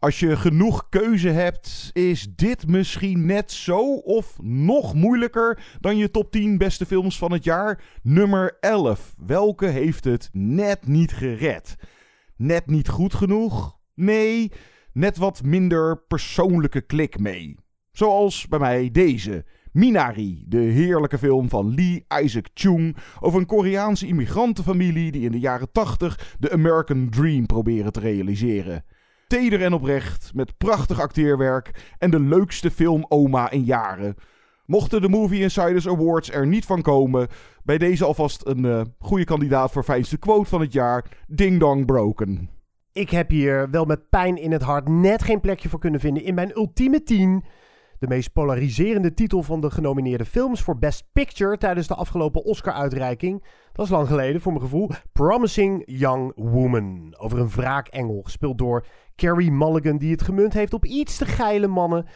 Als je genoeg keuze hebt, is dit misschien net zo of nog moeilijker dan je top 10 beste films van het jaar. Nummer 11. Welke heeft het net niet gered? Net niet goed genoeg? Nee, net wat minder persoonlijke klik mee. Zoals bij mij deze. Minari, de heerlijke film van Lee Isaac Chung over een Koreaanse immigrantenfamilie die in de jaren 80 de American Dream proberen te realiseren. Teder en oprecht, met prachtig acteerwerk en de leukste film oma in jaren. Mochten de Movie Insiders Awards er niet van komen, bij deze alvast een uh, goede kandidaat voor fijnste quote van het jaar: Ding Dong Broken. Ik heb hier wel met pijn in het hart net geen plekje voor kunnen vinden in mijn ultieme 10. De meest polariserende titel van de genomineerde films voor Best Picture tijdens de afgelopen Oscar-uitreiking. Dat is lang geleden voor mijn gevoel. Promising Young Woman. Over een wraakengel, gespeeld door Carrie Mulligan, die het gemunt heeft op iets te geile mannen.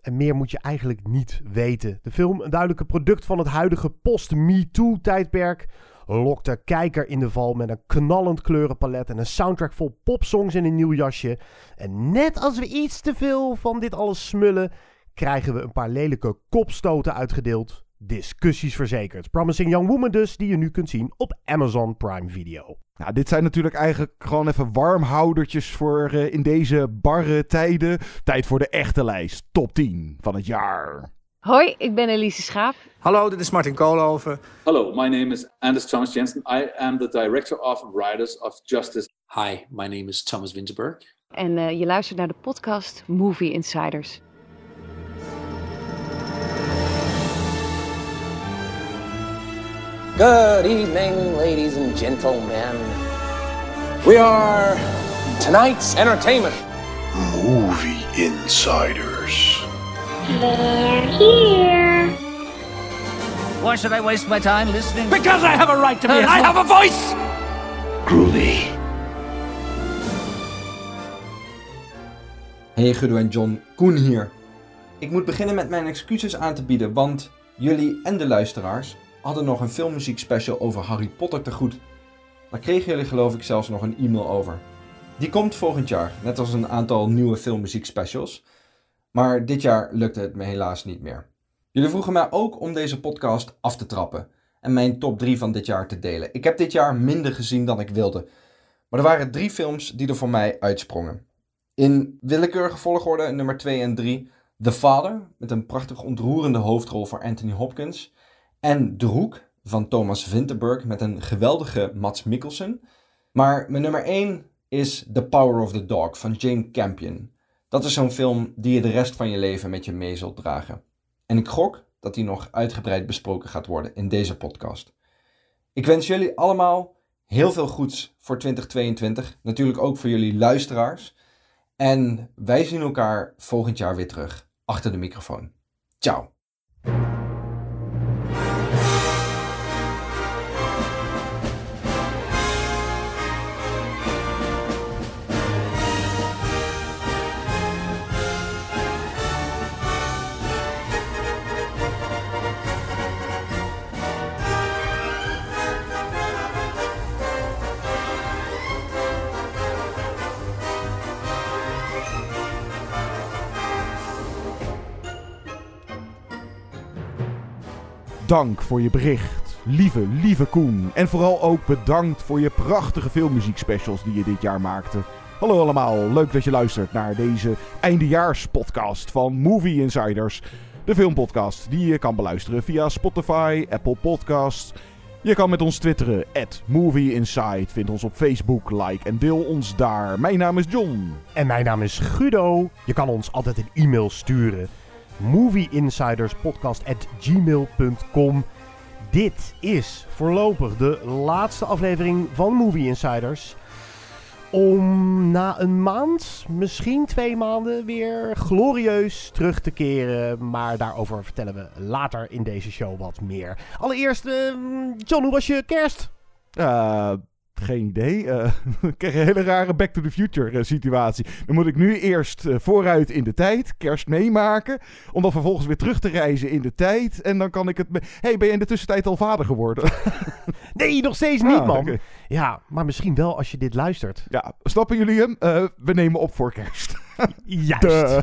En meer moet je eigenlijk niet weten. De film, een duidelijke product van het huidige post-MeToo-tijdperk, lokt de kijker in de val met een knallend kleurenpalet en een soundtrack vol popsongs en een nieuw jasje. En net als we iets te veel van dit alles smullen, krijgen we een paar lelijke kopstoten uitgedeeld. Discussies verzekerd. Promising Young Woman dus, die je nu kunt zien op Amazon Prime Video. Nou, dit zijn natuurlijk eigenlijk gewoon even warmhoudertjes voor uh, in deze barre tijden. Tijd voor de echte lijst. Top 10 van het jaar. Hoi, ik ben Elise Schaap. Hallo, dit is Martin Koolhoven. Hello, my name is Anders Thomas Jensen. I am the director of Riders of Justice. Hi, my name is Thomas Winterberg. En uh, je luistert naar de podcast Movie Insiders. Good evening, ladies and gentlemen. We are tonight's entertainment. Movie Insiders. They're here. Why should I waste my time listening? Because I have a right to be. I have a voice. Groovy. Hey Guido en John, Koen hier. Ik moet beginnen met mijn excuses aan te bieden, want jullie en de luisteraars hadden nog een filmmuziek special over Harry Potter te goed. Daar kregen jullie geloof ik zelfs nog een e-mail over. Die komt volgend jaar, net als een aantal nieuwe filmmuziek specials. Maar dit jaar lukte het me helaas niet meer. Jullie vroegen mij ook om deze podcast af te trappen en mijn top 3 van dit jaar te delen. Ik heb dit jaar minder gezien dan ik wilde. Maar er waren drie films die er voor mij uitsprongen. In willekeurige volgorde nummer 2 en 3 The Father, met een prachtig ontroerende hoofdrol voor Anthony Hopkins. En De Hoek van Thomas Vinterberg met een geweldige Mats Mikkelsen. Maar mijn nummer 1 is The Power of the Dog van Jane Campion. Dat is zo'n film die je de rest van je leven met je mee zult dragen. En ik gok dat die nog uitgebreid besproken gaat worden in deze podcast. Ik wens jullie allemaal heel veel goeds voor 2022. Natuurlijk ook voor jullie luisteraars. En wij zien elkaar volgend jaar weer terug achter de microfoon. Ciao. Dank voor je bericht, lieve, lieve Koen. En vooral ook bedankt voor je prachtige filmmuziekspecials die je dit jaar maakte. Hallo allemaal, leuk dat je luistert naar deze eindejaarspodcast van Movie Insiders. De filmpodcast die je kan beluisteren via Spotify, Apple Podcasts. Je kan met ons twitteren, at Movie Inside. Vind ons op Facebook, like en deel ons daar. Mijn naam is John. En mijn naam is Guido. Je kan ons altijd een e-mail sturen movieinsiderspodcast.gmail.com. Dit is voorlopig de laatste aflevering van Movie Insiders. Om na een maand, misschien twee maanden, weer glorieus terug te keren. Maar daarover vertellen we later in deze show wat meer. Allereerst, uh, John, hoe was je kerst? Uh, Geen idee. Eh, ik kreeg een hele rare Back to the Future eh, situatie. Dan moet ik nu eerst eh, vooruit in de tijd, kerst meemaken. Om dan vervolgens weer terug te reizen in de tijd. En dan kan ik het... hey, ben je in de tussentijd al vader geworden? Nee, nog steeds niet, Ah, man. oké. Ja, maar misschien wel als je dit luistert. ja, snappen jullie hem? We nemen op voor kerst. Juist. Duh.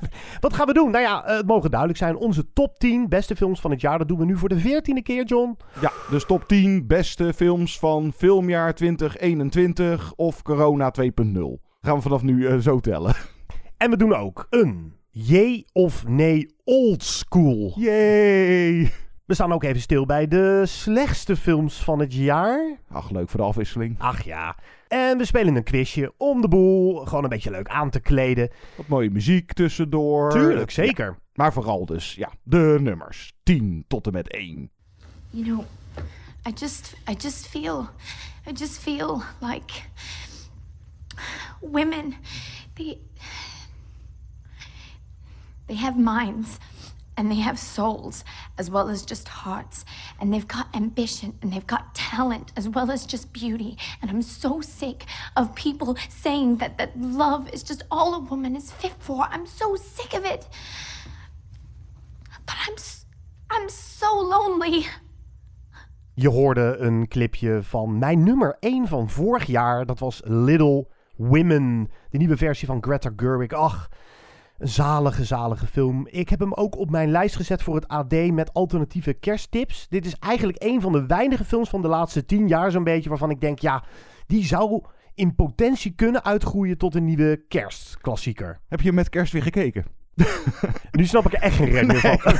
Wat gaan we doen? Nou ja, eh, het mogen duidelijk zijn. Onze top 10 beste films van het jaar. Dat doen we nu voor de veertiende keer, John. Ja, dus top 10 beste films van filmjaar 2021 of corona 2.0. Gaan we vanaf nu eh, zo tellen. En we doen ook een jee of nee old school. Yay! We staan ook even stil bij de slechtste films van het jaar. Ach, leuk voor de afwisseling. Ach ja. En we spelen een quizje om de boel gewoon een beetje leuk aan te kleden. Wat mooie muziek tussendoor. Tuurlijk, zeker. Ja, maar vooral dus, ja, de nummers. 10 tot en met 1. You know, I just I just feel I just feel like women they they have minds and they have souls as well as just hearts and they've got ambition and they've got talent as well as just beauty and I'm so sick of people saying that that love is just all a woman is fit for. I'm so sick of it. But I'm I'm so lonely. Je hoorde een clipje van mijn nummer 1 van vorig jaar. Dat was Little Women. De nieuwe versie van Greta Gerwig. Ach, een zalige, zalige film. Ik heb hem ook op mijn lijst gezet voor het AD met alternatieve kersttips. Dit is eigenlijk een van de weinige films van de laatste 10 jaar zo'n beetje... waarvan ik denk, ja, die zou in potentie kunnen uitgroeien tot een nieuwe kerstklassieker. Heb je met kerst weer gekeken? Nu snap ik er echt geen rek meer van.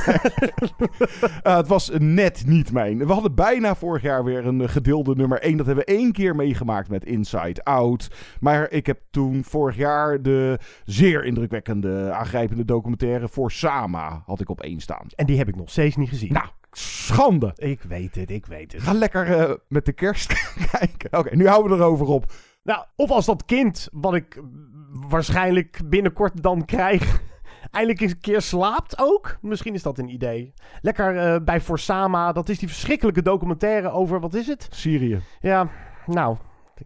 Eh, het was net niet mijn. We hadden bijna vorig jaar weer een gedeelde nummer 1. Dat hebben we één keer meegemaakt met Inside Out. Maar ik heb toen vorig jaar de zeer indrukwekkende, aangrijpende documentaire voor Sama had ik op één staan. En die heb ik nog steeds niet gezien. Nou, schande. Ik weet het, ik weet het. Ga lekker eh, met de kerst kijken. Oké, nu houden we erover op. Nou, of als dat kind, wat ik waarschijnlijk binnenkort dan krijg, eindelijk eens een keer slaapt ook. Misschien is dat een idee. Lekker eh, bij Forsama, dat is die verschrikkelijke documentaire over, wat is het? Syrië. Ja, nou,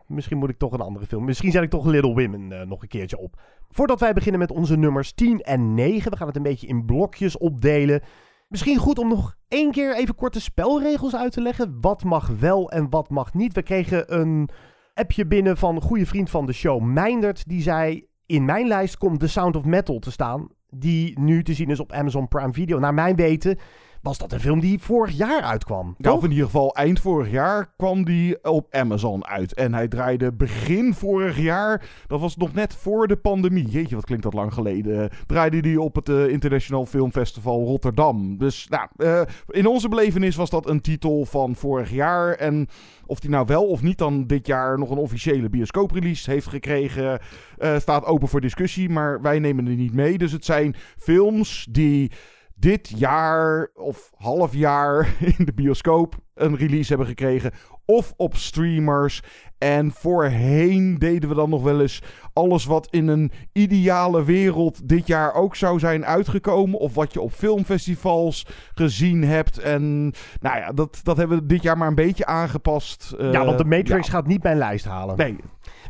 misschien moet ik toch een andere film. Misschien zet ik toch Little Women eh, nog een keertje op. Voordat wij beginnen met onze nummers 10 en 9, we gaan het een beetje in blokjes opdelen. Misschien goed om nog één keer even korte spelregels uit te leggen. Wat mag wel en wat mag niet. We kregen een appje binnen van een goede vriend van de show, Meindert. Die zei, in mijn lijst komt The Sound of Metal te staan. Die nu te zien is op Amazon Prime Video. Naar mijn weten was dat een film die vorig jaar uitkwam. Ja, of toch? in ieder geval eind vorig jaar kwam die op Amazon uit. En hij draaide begin vorig jaar, dat was nog net voor de pandemie. Jeetje, wat klinkt dat lang geleden. draaide die op het eh, International Film Festival Rotterdam. Dus nou, eh, in onze belevenis was dat een titel van vorig jaar. En of die nou wel of niet dan dit jaar nog een officiële bioscooprelease heeft gekregen, eh, staat open voor discussie. Maar wij nemen er niet mee. Dus het zijn films die dit jaar of half jaar in de bioscoop een release hebben gekregen. Of op streamers. En voorheen deden we dan nog wel eens alles wat in een ideale wereld dit jaar ook zou zijn uitgekomen. Of wat je op filmfestivals gezien hebt. En nou ja, dat, dat hebben we dit jaar maar een beetje aangepast. ja, want de Eh, Matrix ja. gaat niet mijn lijst halen. Nee,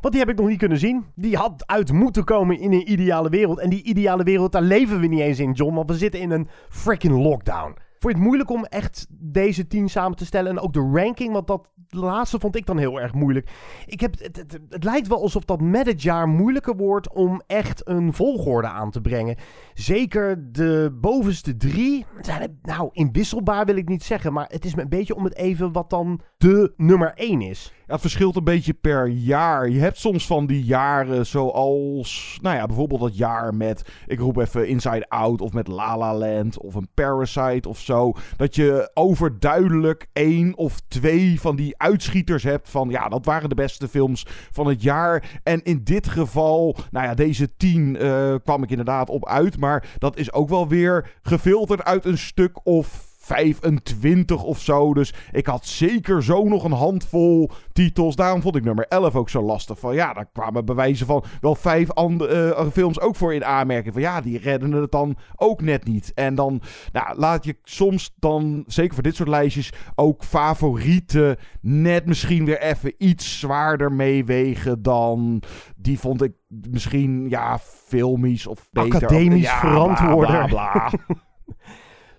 Want die heb ik nog niet kunnen zien. Die had uit moeten komen in een ideale wereld. En die ideale wereld, daar leven we niet eens in, John. Want we zitten in een freaking lockdown. Vond je het moeilijk om echt deze tien samen te stellen? En ook de ranking, want dat laatste vond ik dan heel erg moeilijk. Ik heb, het, het, lijkt wel alsof dat met het jaar moeilijker wordt om echt een volgorde aan te brengen. Zeker de bovenste drie zijn nou inwisselbaar wil ik niet zeggen. Maar het is een beetje om het even wat dan de nummer één is. Het verschilt een beetje per jaar. Je hebt soms van die jaren zoals, nou ja, bijvoorbeeld dat jaar met, ik roep even Inside Out of met La La Land of een Parasite of zo. Dat je overduidelijk één of twee van die uitschieters hebt van, ja, dat waren de beste films van het jaar. En in dit geval, nou ja, deze tien eh, kwam ik inderdaad op uit. Maar dat is ook wel weer gefilterd uit een stuk of 25 of zo. Dus ik had zeker zo nog een handvol titels. Daarom vond ik nummer 11 ook zo lastig. Van ja, daar kwamen bewijzen van wel vijf andere uh, films ook voor in aanmerking. Van ja, die redden het dan ook net niet. En dan nou, laat je soms dan, zeker voor dit soort lijstjes, ook favorieten net misschien weer even iets zwaarder meewegen dan die vond ik misschien ja, filmisch of beter. Academisch ja, verantwoorder. Bla, bla, bla.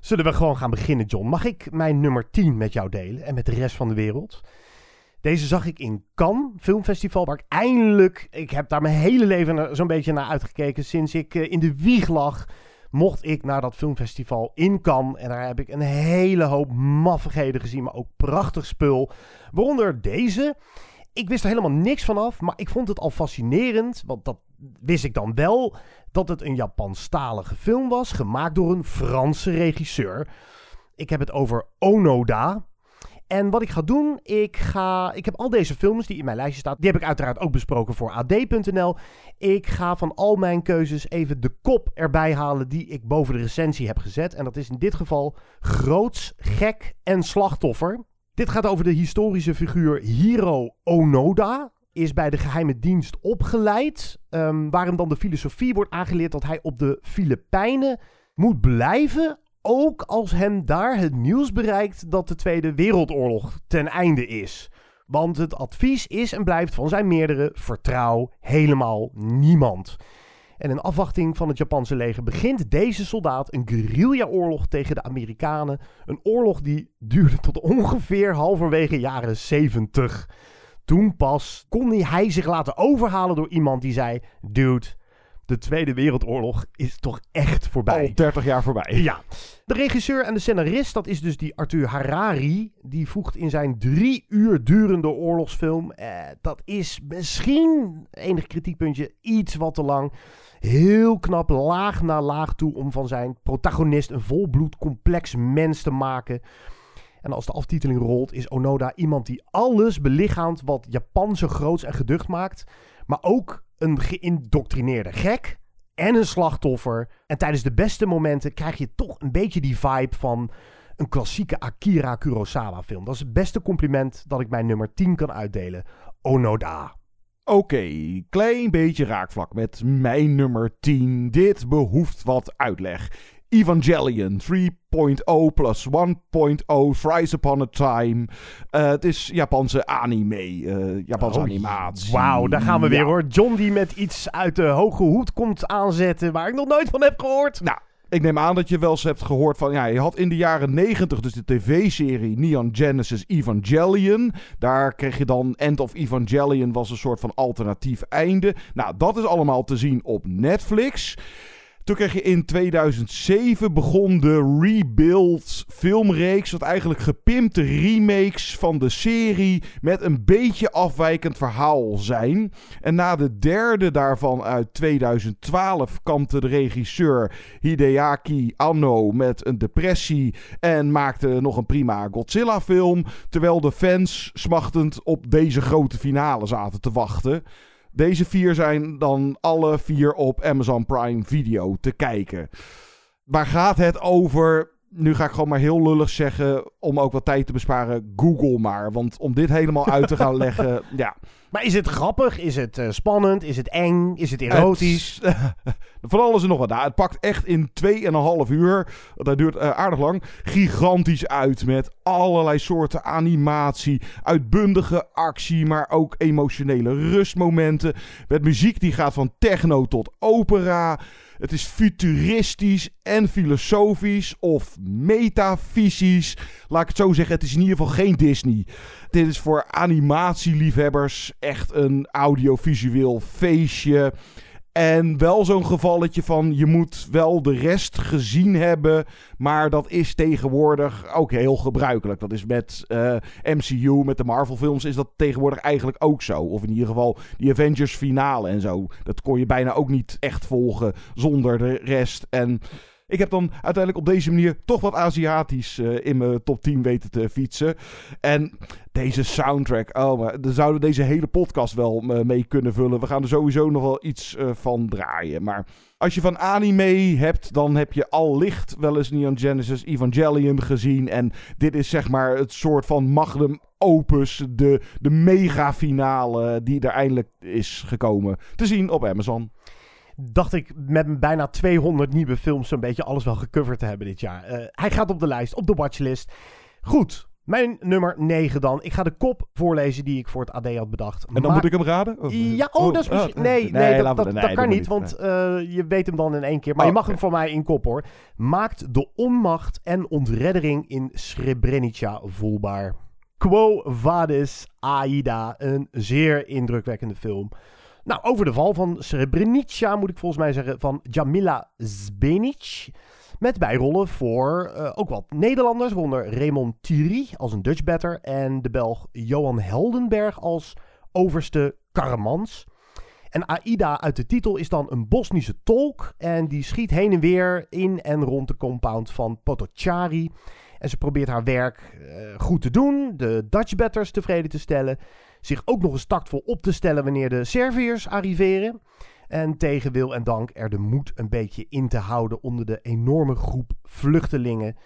Zullen we gewoon gaan beginnen, John? Mag ik mijn nummer 10 met jou delen en met de rest van de wereld? Deze zag ik in Cannes Filmfestival, waar ik eindelijk... Ik heb daar mijn hele leven zo'n beetje naar uitgekeken. Sinds ik uh, in de wieg lag, mocht ik naar dat filmfestival in Cannes. En daar heb ik een hele hoop maffigheden gezien, maar ook prachtig spul. Waaronder deze. Ik wist er helemaal niks vanaf, maar ik vond het al fascinerend, want dat wist ik dan wel, dat het een Japanstalige film was, gemaakt door een Franse regisseur. Ik heb het over Onoda. En wat ik ga doen, ik, ga, ik heb al deze films die in mijn lijstje staan, die heb ik uiteraard ook besproken voor ad.nl. Ik ga van al mijn keuzes even de kop erbij halen die ik boven de recensie heb gezet. En dat is in dit geval groots, gek en slachtoffer. Dit gaat over de historische figuur Hiro Onoda. Is bij de geheime dienst opgeleid. Um, waar hem dan de filosofie wordt aangeleerd dat hij op de Filipijnen moet blijven. Ook als hem daar het nieuws bereikt dat de Tweede Wereldoorlog ten einde is. Want het advies is en blijft van zijn meerdere: vertrouw helemaal niemand. En in afwachting van het Japanse leger begint deze soldaat een guerrilla-oorlog tegen de Amerikanen. Een oorlog die duurde tot ongeveer halverwege jaren 70. Toen pas kon hij zich laten overhalen door iemand die zei: Dude, de Tweede Wereldoorlog is toch echt voorbij. Al 30 jaar voorbij. Ja. De regisseur en de scenarist, dat is dus die Arthur Harari. Die voegt in zijn drie uur durende oorlogsfilm. Eh, dat is misschien, enig kritiekpuntje, iets wat te lang. Heel knap, laag na laag toe om van zijn protagonist een volbloed complex mens te maken. En als de aftiteling rolt, is Onoda iemand die alles belichaamt wat Japan zo groots en geducht maakt. Maar ook een geïndoctrineerde gek en een slachtoffer. En tijdens de beste momenten krijg je toch een beetje die vibe van een klassieke Akira Kurosawa film. Dat is het beste compliment dat ik mijn nummer 10 kan uitdelen. Onoda. Oké, klein beetje raakvlak met mijn nummer 10. Dit behoeft wat uitleg. Evangelion 3.0 plus 1.0 Thrice Upon a Time. Uh, het is Japanse anime, uh, Japanse oh, animatie. Wauw, daar gaan we weer hoor. John die met iets uit de hoge hoed komt aanzetten waar ik nog nooit van heb gehoord. Nou, ik neem aan dat je wel eens hebt gehoord van... Ja, je had in de jaren 90 dus de tv-serie Neon Genesis Evangelion. Daar kreeg je dan End of Evangelion was een soort van alternatief einde. Nou, dat is allemaal te zien op Netflix. Toen kreeg je in 2007 begon de Rebuild filmreeks. Wat eigenlijk gepimpte remakes van de serie met een beetje afwijkend verhaal zijn. En na de derde daarvan uit 2012 kampte de regisseur Hideaki Anno met een depressie. En maakte nog een prima Godzilla film. Terwijl de fans smachtend op deze grote finale zaten te wachten. Deze vier zijn dan alle vier op Amazon Prime Video te kijken. Waar gaat het over? Nu ga ik gewoon maar heel lullig zeggen, om ook wat tijd te besparen, Google maar. Want om dit helemaal uit te gaan leggen, ja. Maar is het grappig? Is het uh, spannend? Is het eng? Is het erotisch? Het, van alles en nog wat. Nou, het pakt echt in 2,5 uur, dat duurt uh, aardig lang, gigantisch uit. Met allerlei soorten animatie, uitbundige actie, maar ook emotionele rustmomenten. Met muziek die gaat van techno tot opera. Het is futuristisch en filosofisch of metafysisch. Laat ik het zo zeggen, het is in ieder geval geen Disney. Dit is voor animatieliefhebbers echt een audiovisueel feestje. En wel zo'n gevalletje van je moet wel de rest gezien hebben. Maar dat is tegenwoordig ook heel gebruikelijk. Dat is met eh, MCU, met de Marvel films, is dat tegenwoordig eigenlijk ook zo. Of in ieder geval die Avengers finale en zo. Dat kon je bijna ook niet echt volgen zonder de rest. En Ik heb dan uiteindelijk op deze manier toch wat Aziatisch uh, in mijn top 10 weten te fietsen. En deze soundtrack, oh, maar daar zouden deze hele podcast wel uh, mee kunnen vullen. We gaan er sowieso nog wel iets uh, van draaien. Maar als je van anime hebt, dan heb je al licht wel eens Neon Genesis Evangelion gezien. En dit is zeg maar het soort van magnum opus, de, de mega finale die er eindelijk is gekomen. Te zien op Amazon dacht ik met bijna 200 nieuwe films zo'n beetje alles wel gecoverd te hebben dit jaar. Uh, hij gaat op de lijst, op de watchlist. Goed, mijn nummer 9 dan. Ik ga de kop voorlezen die ik voor het AD had bedacht. En dan maar... moet ik hem raden? Of... Ja, oh, oh dat is misschien... Oh, nee, nee, nee, dat, dat, nee, dat kan niet, want uh, je weet hem dan in één keer. Maar oh, je mag okay. hem voor mij in kop, hoor. Maakt de onmacht en ontreddering in Srebrenica voelbaar. Quo Vadis Aida, een zeer indrukwekkende film. Nou, over de val van Srebrenica moet ik volgens mij zeggen van Jamila Zbenic. Met bijrollen voor uh, ook wat Nederlanders, waaronder Raymond Thierry als een Dutch batter en de Belg Johan Heldenberg als overste Karamans. En Aida uit de titel is dan een Bosnische tolk en die schiet heen en weer in en rond de compound van Potocari. En ze probeert haar werk uh, goed te doen, de Dutch batters tevreden te stellen zich ook nog eens tactvol op te stellen wanneer de Serviërs arriveren. En tegen wil en dank er de moed een beetje in te houden onder de enorme groep vluchtelingen.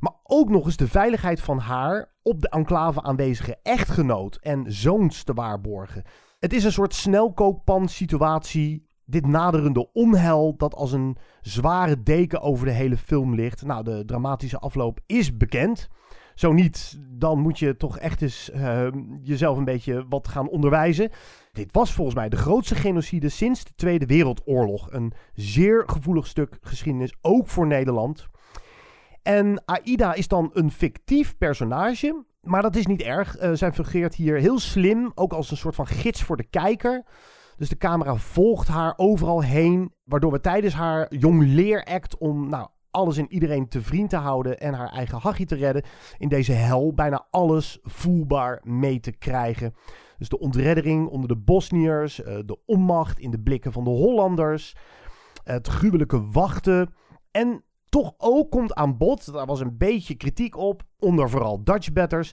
Maar ook nog eens de veiligheid van haar op de enclave aanwezige echtgenoot en zoons te waarborgen. Het is een soort snelkookpan situatie. Dit naderende onheil dat als een zware deken over de hele film ligt. Nou, de dramatische afloop is bekend. Zo niet, dan moet je toch echt eens uh, jezelf een beetje wat gaan onderwijzen. Dit was volgens mij de grootste genocide sinds de Tweede Wereldoorlog. Een zeer gevoelig stuk geschiedenis, ook voor Nederland. En Aida is dan een fictief personage. Maar dat is niet erg. Uh, zij fungeert hier heel slim, ook als een soort van gids voor de kijker. Dus de camera volgt haar overal heen, waardoor we tijdens haar jong leeract om nou, alles en iedereen te vriend te houden en haar eigen hachie te redden. In deze hel bijna alles voelbaar mee te krijgen. Dus de ontreddering onder de Bosniërs, eh, de onmacht in de blikken van de Hollanders, het gruwelijke wachten en toch ook komt aan bod, daar was een beetje kritiek op, onder vooral Dutch batters.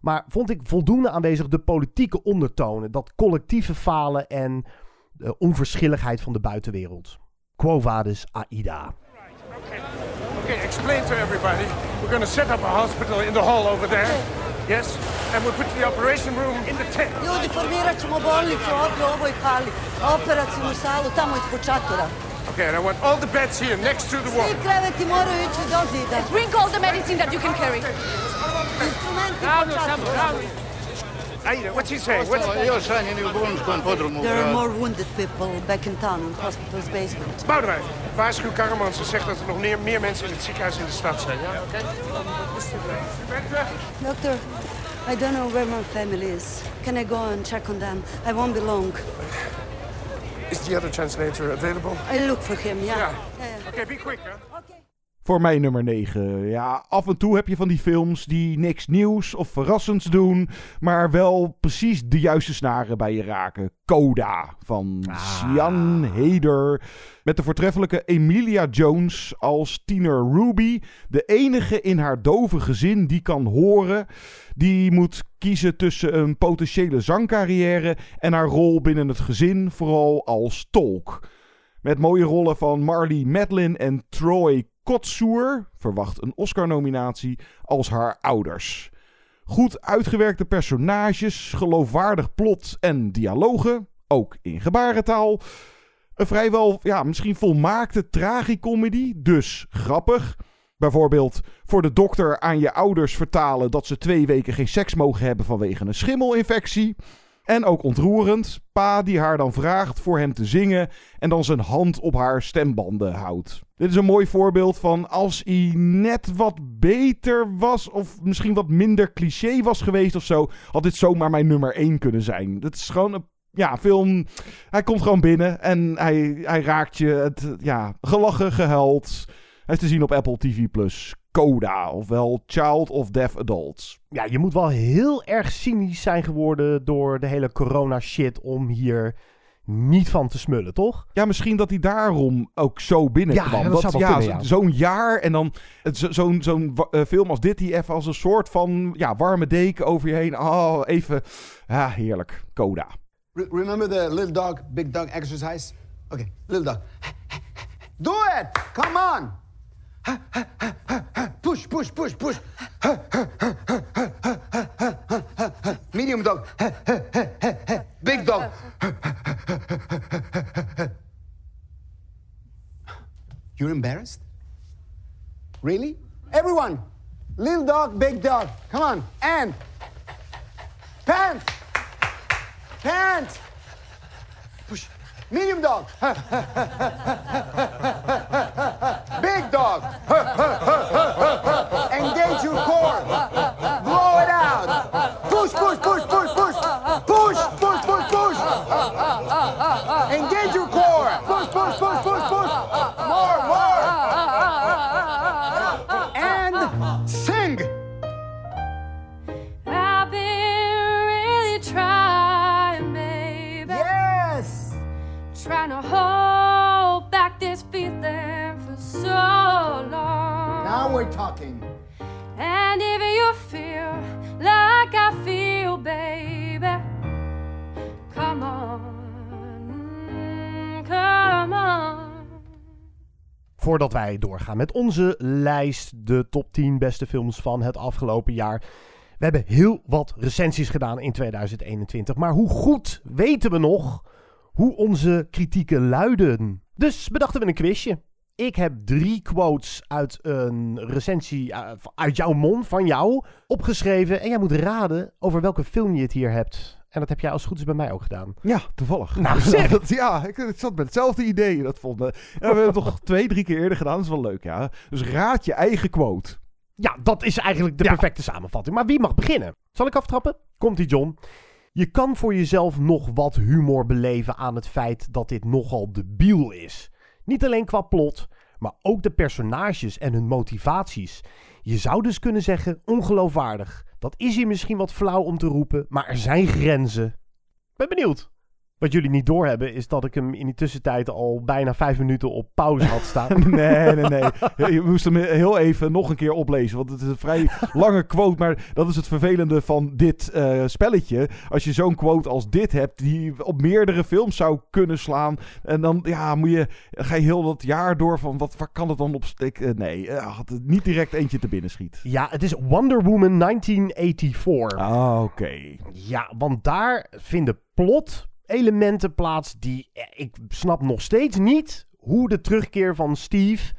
Maar vond ik voldoende aanwezig de politieke ondertonen, dat collectieve falen en de onverschilligheid van de buitenwereld. Quo vadis Aida. Okay, explain to everybody. We're going to set up a hospital in the hall over there. Yes? And we'll put the operation room in the tent. Ljudi, formirat ćemo bolnicu ovdje u ovoj hali. Operacijnu salu tamo ispod čatora. Okay, and I want all the beds here next to the wall. Svi kreveti moraju ići do zida. Bring all the medicine that you can carry. Instrumenti po čatora. Aida, what's he saying? What's... There are more wounded people back in town in hospital's basement. Boudewijn, waarschuw Karamans en zegt dat er nog meer, meer mensen in het ziekenhuis in de stad zijn. Ja, oké? Doctor, I don't know where my family is. Can I go and check on them? I won't be long. Is the other translator available? I look for him, yeah. yeah. yeah, yeah. Okay, be quick, huh? Voor mij nummer 9. Ja, af en toe heb je van die films die niks nieuws of verrassends doen, maar wel precies de juiste snaren bij je raken. Coda van ah. Sian Heder. Met de voortreffelijke Emilia Jones als tiener Ruby. De enige in haar dove gezin die kan horen. Die moet kiezen tussen een potentiële zangcarrière en haar rol binnen het gezin, vooral als tolk. Met mooie rollen van Marley Madeline en Troy Kotsoer verwacht een Oscar-nominatie als haar ouders. Goed uitgewerkte personages, geloofwaardig plot en dialogen, ook in gebarentaal. Een vrijwel, ja, misschien volmaakte tragicomedy, dus grappig. Bijvoorbeeld voor de dokter aan je ouders vertalen dat ze twee weken geen seks mogen hebben vanwege een schimmelinfectie. En ook ontroerend, pa die haar dan vraagt voor hem te zingen en dan zijn hand op haar stembanden houdt. Dit is een mooi voorbeeld van als hij net wat beter was of misschien wat minder cliché was geweest of zo, had dit zomaar mijn nummer 1 kunnen zijn. Het is gewoon een ja, film. Hij komt gewoon binnen en hij, hij raakt je het ja, gelachen, gehuild. Hij is te zien op Apple TV. CODA, ofwel Child of Deaf Adults. Ja, je moet wel heel erg cynisch zijn geworden door de hele corona shit om hier niet van te smullen, toch? Ja, misschien dat hij daarom ook zo binnenkwam. Ja, dat ja, ja. Zo'n jaar en dan zo'n eh, film als dit, die even als een soort van ja, warme deken over je heen. Oh, even, ja, heerlijk. Coda. Re- remember the little dog, big dog exercise? Okay, little dog. Do it! Come on! Push, push, push. Medium dog. Met onze lijst, de top 10 beste films van het afgelopen jaar. We hebben heel wat recensies gedaan in 2021. Maar hoe goed weten we nog hoe onze kritieken luiden? Dus bedachten we een quizje. Ik heb drie quotes uit een recensie eh, uit jouw mond, van jou, opgeschreven. En jij moet raden over welke film je het hier hebt. En dat heb jij als goed is bij mij ook gedaan. Ja, toevallig. Nou, zeg. Dat- ja, ik, ik zat met hetzelfde idee. Dat vond, eh, ja, we hebben het toch twee, drie keer eerder gedaan. Dat is wel leuk, ja. Dus raad je eigen quote. Ja, dat is eigenlijk de perfecte samenvatting. Maar wie mag beginnen? Zal ik aftrappen? Komt-ie, John. Je kan voor jezelf nog wat humor beleven aan het feit dat dit nogal debiel is. Niet alleen qua plot, maar ook de personages en hun motivaties. Je zou dus kunnen zeggen ongeloofwaardig. Dat is hier misschien wat flauw om te roepen, maar er zijn grenzen. Ben benieuwd. Wat jullie niet doorhebben is dat ik hem in die tussentijd al bijna vijf minuten op pauze had staan. Nee, nee, nee. Je moest hem heel even nog een keer oplezen. Want het is een vrij lange quote. Maar dat is het vervelende van dit eh, spelletje. Als je zo'n quote als dit hebt. Die op meerdere films zou kunnen slaan. En dan ja, moet je, ga je heel dat jaar door van wat, waar kan het dan op steken? Nee, eh, had het niet direct eentje te binnen schiet. Ja, het is Wonder Woman 1984. Ah, oké. Ja, want daar vinden plot-elementen plaats die... eh, Ik snap nog steeds niet hoe de terugkeer van Steve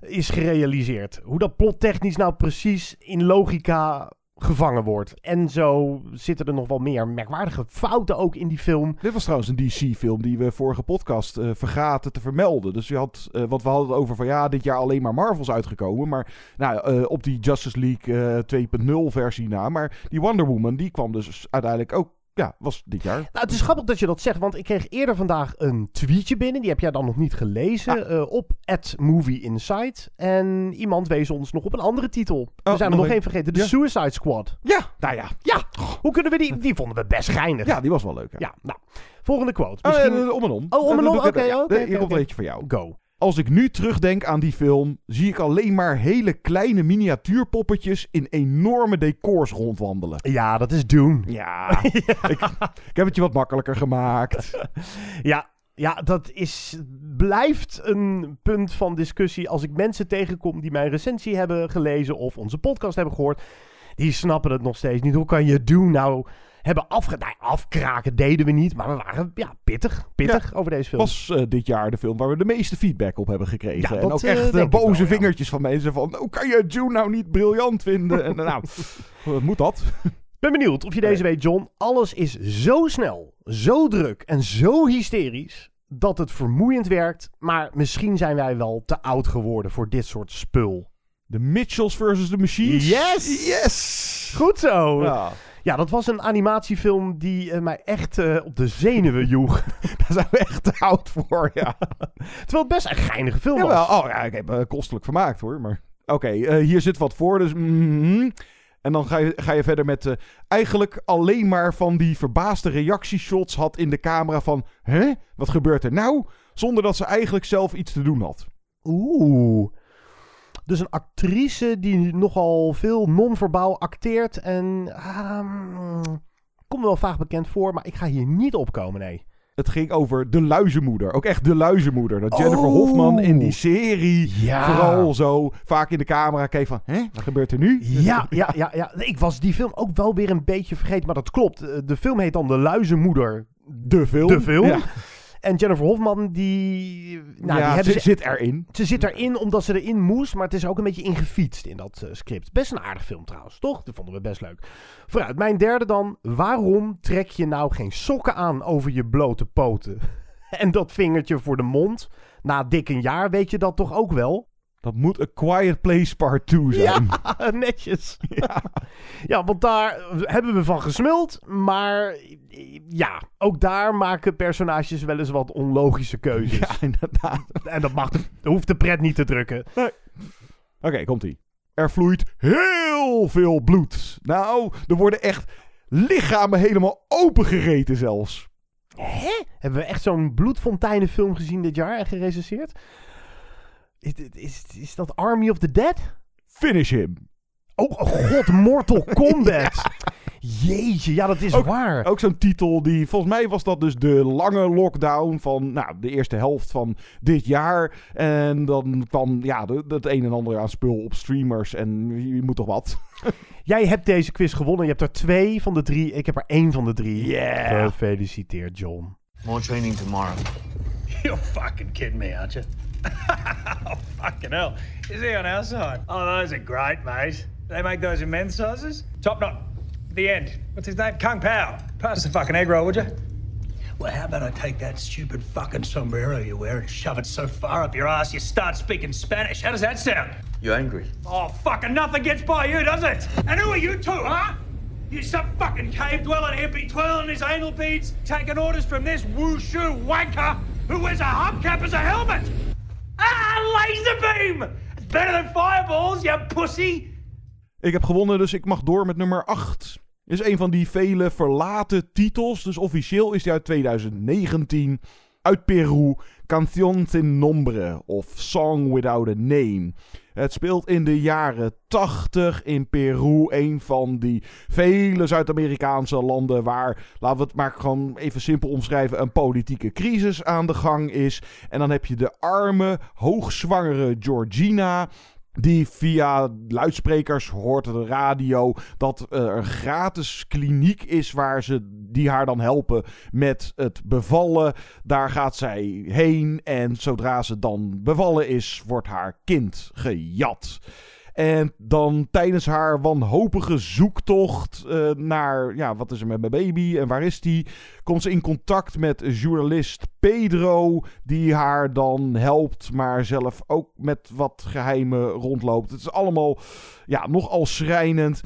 is gerealiseerd. Hoe dat plottechnisch nou precies in logica gevangen wordt. En zo zitten er nog wel meer merkwaardige fouten ook in die film. Dit was trouwens een DC-film die we vorige podcast eh, vergaten te vermelden. Dus je had, eh, want we hadden het over van ja, dit jaar alleen maar Marvels uitgekomen. Maar nou, op die Justice League eh 2.0 versie na. Maar die Wonder Woman, die kwam dus uiteindelijk ook, ja, was dit jaar. Nou, het is grappig dat je dat zegt, want ik kreeg eerder vandaag een tweetje binnen. Die heb jij dan nog niet gelezen. eh, op Movie Insight. En iemand wees ons nog op een andere titel. we Oh, zijn er nog een- één vergeten. De Ja. Suicide Squad. Ja, nou ja. Ja, hoe kunnen we die... Die vonden we best geinig. Ja, die was wel leuk. Ja. Ja, nou. Volgende quote. Oh, Misschien... eh, om en om. Oh, om en Eh, om. Oké, oké, Hier komt er eentje voor jou. Go. Als ik nu terugdenk aan die film, zie ik alleen maar hele kleine miniatuurpoppetjes in enorme decors rondwandelen. Ja, dat is Dune. Ja, Ik, ik heb het je wat makkelijker gemaakt. Ja, ja, dat is, blijft een punt van discussie. Als ik mensen tegenkom die mijn recensie hebben gelezen of onze podcast hebben gehoord, die snappen het nog steeds niet. Hoe kan je Dune nou hebben afge... Nou, afkraken deden we niet, maar we waren ja, pittig, pittig over deze film. was eh, dit jaar de film waar we de meeste feedback op hebben gekregen. Ja, en ook eh, echt eh, boze wel, vingertjes van mensen van... Hoe kan je June nou niet briljant vinden? en nou, moet dat? ben benieuwd of je deze weet, John. Alles is zo snel, zo druk en zo hysterisch dat het vermoeiend werkt. Maar misschien zijn wij wel te oud geworden voor dit soort spul. De Mitchells versus the Machines. Yes! Yes! Goed zo! Ja. Ja, dat was een animatiefilm die eh, mij echt eh, op de zenuwen joeg. Daar zijn we echt te oud voor, ja. Terwijl het best een geinige film Jawel, was. oh ja, ik heb me kostelijk vermaakt hoor. Maar oké, eh, hier zit wat voor. Dus mhm. En dan ga je, ga je verder met... eh, eigenlijk alleen maar van die verbaasde reactieshots had in de camera van... Hè? Wat gebeurt er nou? Zonder dat ze eigenlijk zelf iets te doen had. Oeh. Dus een actrice die nogal veel non-verbaal acteert en... ehm, komt wel vaag bekend voor, maar ik ga hier niet opkomen, nee. Het ging over de luizenmoeder. Ook echt de luizenmoeder. Dat Jennifer Oh. Hofman in die serie Ja. vooral zo vaak in de camera keek van... Hè? Wat gebeurt er nu? Ja, ja, ja, ja. Ik was die film ook wel weer een beetje vergeten, maar dat klopt. Eh, De film heet dan De Luizenmoeder. De film. De film. Ja. En Jennifer Hofman, die... Nou, Ja, die ze- zit erin. Ze zit erin omdat ze erin moest, maar het is ook een beetje ingefietst in dat eh, script. Best een aardig film trouwens, toch? Dat vonden we best leuk. Vooruit, mijn derde dan. Waarom trek je nou geen sokken aan over je blote poten? en dat vingertje voor de mond? Na dik een jaar weet je dat toch ook wel? Dat moet A Quiet Place Part 2 zijn. Ja, netjes. Ja. want daar hebben we van gesmuld. Maar ja, ook daar maken personages wel eens wat onlogische keuzes. Ja, inderdaad. En dat, mag de, dat hoeft de pret niet te drukken. Oké, komt-ie. Er vloeit heel veel bloed. Nou, er worden echt lichamen helemaal opengereten zelfs. Hè? Hebben we echt zo'n bloedfonteinenfilm gezien dit jaar en gerecenseerd? Is, is, is dat Army of the Dead? Finish him. Oh, oh god, Mortal Kombat. Jeetje, ja, dat is ook, waar. Ook zo'n titel die, volgens mij was dat dus de lange lockdown van nou, de eerste helft van dit jaar. En dan kwam ja, het een en ander aan spul op streamers en je moet toch wat. Jij hebt deze quiz gewonnen. Je hebt er twee van de drie. Ik heb er één van de drie. Yeah. Gefeliciteerd, John. More training tomorrow. You're fucking kidding me, aren't you? oh, fucking hell. Is he on our side? Oh, those are great, mate. They make those in men's sizes? Top knot. The end. What's his name? Kung Pao. Pass the fucking egg roll, would you? Well, how about I take that stupid fucking sombrero you wear and shove it so far up your ass you start speaking Spanish? How does that sound? You're angry? Oh, fucking nothing gets by you, does it? And who are you two, huh? You some fucking cave dwelling hippie twirling his anal beads, taking orders from this wushu wanker who wears a hubcap as a helmet? Ah, laser beam! It's better than fireballs, you pussy! Ik heb gewonnen, dus ik mag door met nummer 8. Is een van die vele verlaten titels. Dus officieel is die uit 2019. Uit Peru. Canción sin nombre. Of Song Without a Name. Het speelt in de jaren 80 in Peru. Een van die vele Zuid-Amerikaanse landen waar, laten we het maar gewoon even simpel omschrijven, een politieke crisis aan de gang is. En dan heb je de arme, hoogzwangere Georgina. Die via luidsprekers hoort de radio dat er een gratis kliniek is waar ze die haar dan helpen met het bevallen. Daar gaat zij heen en zodra ze dan bevallen is, wordt haar kind gejat. En dan tijdens haar wanhopige zoektocht eh, naar, ja, wat is er met mijn baby en waar is die? Komt ze in contact met journalist Pedro, die haar dan helpt, maar zelf ook met wat geheimen rondloopt. Het is allemaal, ja, nogal schrijnend.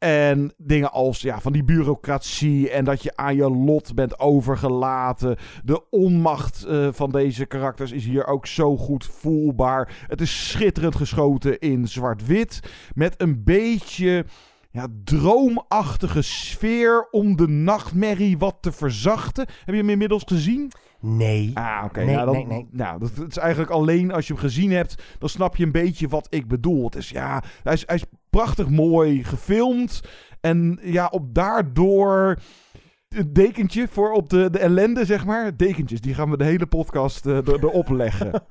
En dingen als ja, van die bureaucratie en dat je aan je lot bent overgelaten. De onmacht eh, van deze karakters is hier ook zo goed voelbaar. Het is schitterend geschoten in zwart-wit. Met een beetje ja, droomachtige sfeer om de nachtmerrie wat te verzachten. Heb je hem inmiddels gezien? Nee. Ah, oké. Nee, nou, nee, nee. nou, dat, dat is eigenlijk alleen als je hem gezien hebt, dan snap je een beetje wat ik bedoel. Het is ja, hij is, hij is prachtig mooi gefilmd. En ja, op daardoor het dekentje voor op de, de ellende, zeg maar. Dekentjes, die gaan we de hele podcast er- erop leggen.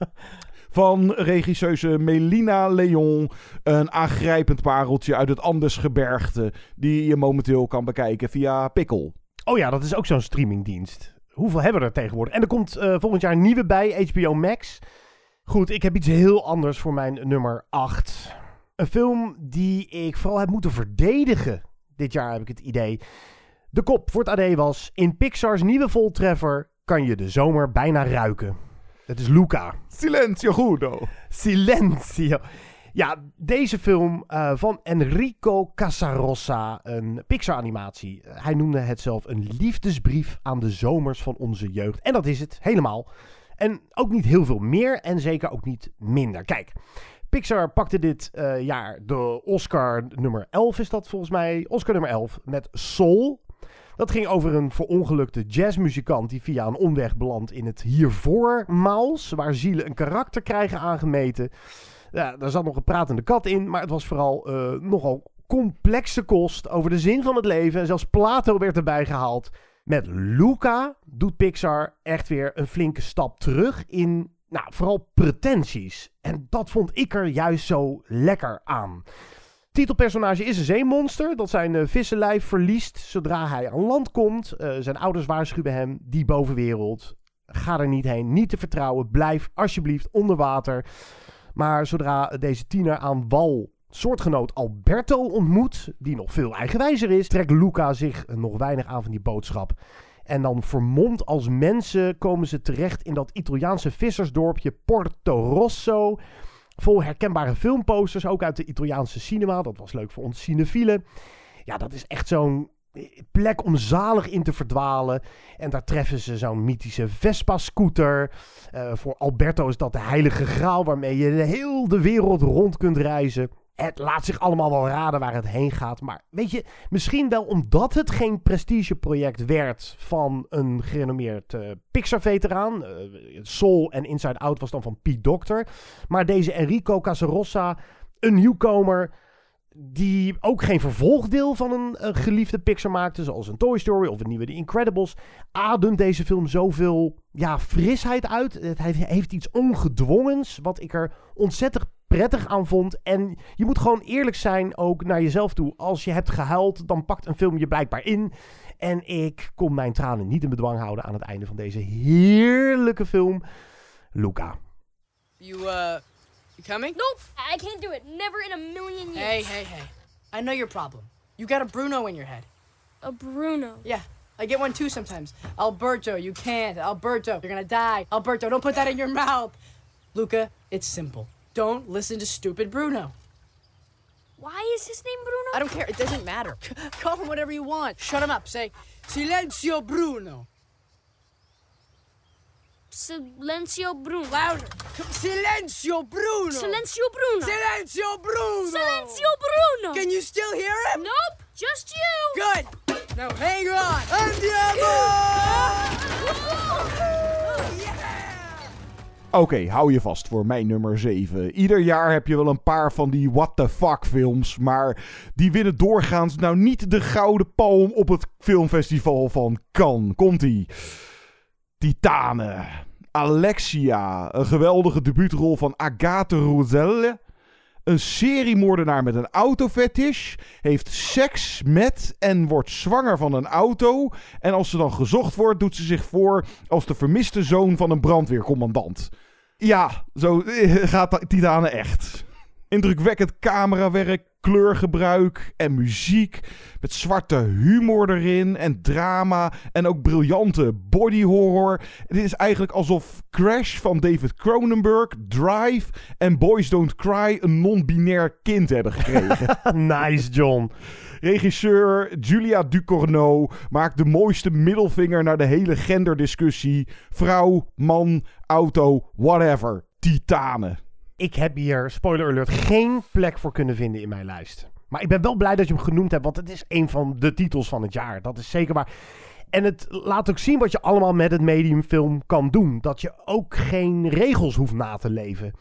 Van regisseuse Melina Leon. Een aangrijpend pareltje uit het Andesgebergte. Die je momenteel kan bekijken via Pikkel. Oh ja, dat is ook zo'n streamingdienst. Hoeveel hebben we er tegenwoordig? En er komt eh, volgend jaar een nieuwe bij, HBO Max. Goed, ik heb iets heel anders voor mijn nummer 8. Een film die ik vooral heb moeten verdedigen. Dit jaar heb ik het idee. De kop voor het AD was... In Pixar's nieuwe voltreffer kan je de zomer bijna ruiken. Het is Luca. Silencio Gudo. Silencio. Ja, deze film eh, van Enrico Casarossa, een Pixar-animatie. Hij noemde het zelf een liefdesbrief aan de zomers van onze jeugd. En dat is het, helemaal. En ook niet heel veel meer en zeker ook niet minder. Kijk, Pixar pakte dit eh, jaar de Oscar nummer 11, is dat volgens mij. Oscar nummer 11 met Soul. Dat ging over een verongelukte jazzmuzikant die via een omweg belandt in het hiervoor Maals, waar zielen een karakter krijgen aangemeten. Ja, daar zat nog een pratende kat in, maar het was vooral eh, nogal complexe kost over de zin van het leven. En zelfs Plato werd erbij gehaald. Met Luca doet Pixar echt weer een flinke stap terug in, nou, vooral pretenties. En dat vond ik er juist zo lekker aan. Titelpersonage is een zeemonster dat zijn uh, vissenlijf verliest zodra hij aan land komt. Uh, zijn ouders waarschuwen hem, die bovenwereld. Ga er niet heen, niet te vertrouwen. Blijf alsjeblieft onder water. Maar zodra deze tiener aan wal soortgenoot Alberto ontmoet, die nog veel eigenwijzer is, trekt Luca zich nog weinig aan van die boodschap. En dan vermomd als mensen komen ze terecht in dat Italiaanse vissersdorpje Porto Rosso. Vol herkenbare filmposters, ook uit de Italiaanse cinema. Dat was leuk voor ons cinefielen. Ja, dat is echt zo'n plek om zalig in te verdwalen. En daar treffen ze zo'n mythische Vespa-scooter. Uh, voor Alberto is dat de heilige graal waarmee je heel de wereld rond kunt reizen. Het laat zich allemaal wel raden waar het heen gaat. Maar weet je, misschien wel omdat het geen prestigeproject werd van een gerenommeerd uh, Pixar-veteraan. Uh, Soul en Inside Out was dan van Pete Doctor. Maar deze Enrico Casarossa, een nieuwkomer die ook geen vervolgdeel van een uh, geliefde Pixar maakte, zoals een Toy Story of een nieuwe The Incredibles, ademt deze film zoveel ja, frisheid uit. Het heeft iets ongedwongens, wat ik er ontzettend prettig aan vond. En je moet gewoon eerlijk zijn ook naar jezelf toe. Als je hebt gehuild, dan pakt een film je blijkbaar in. En ik kon mijn tranen niet in bedwang houden aan het einde van deze heerlijke film. Luca. You, uh, you coming? Nope, I can't do it. Never in a million years. Hey, hey, hey. I know your problem. You got a Bruno in your head. A Bruno? Yeah. I get one too sometimes. Alberto, you can't. Alberto, you're gonna die. Alberto, don't put that in your mouth. Luca, it's simple. Don't listen to stupid Bruno. Why is his name Bruno? I don't care. It doesn't matter. Call him whatever you want. Shut him up. Say, Silencio Bruno. Silencio Bruno. Louder. Silencio Bruno. Silencio Bruno. Silencio Bruno. Silencio Bruno. Can you still hear him? Nope, just you. Good. Now hang on. Andiamo! Oké, hou je vast voor mijn nummer 7. Ieder jaar heb je wel een paar van die what the fuck films, maar die winnen doorgaans nou niet de gouden palm op het filmfestival van Cannes. Komt-ie. Titanen. Alexia, een geweldige debuutrol van Agathe Roussel. Een seriemoordenaar met een autofetish heeft seks met en wordt zwanger van een auto. En als ze dan gezocht wordt, doet ze zich voor als de vermiste zoon van een brandweercommandant. Ja, zo gaat Titanen echt. Indrukwekkend camerawerk, kleurgebruik en muziek. Met zwarte humor erin en drama en ook briljante body horror. Dit is eigenlijk alsof Crash van David Cronenberg, Drive en Boys Don't Cry een non-binair kind hebben gekregen. nice, John. Regisseur Julia Ducournau maakt de mooiste middelvinger naar de hele genderdiscussie. Vrouw, man, auto, whatever. Titanen ik heb hier, spoiler alert, geen plek voor kunnen vinden in mijn lijst. Maar ik ben wel blij dat je hem genoemd hebt, want het is een van de titels van het jaar. Dat is zeker waar. En het laat ook zien wat je allemaal met het mediumfilm kan doen. Dat je ook geen regels hoeft na te leven.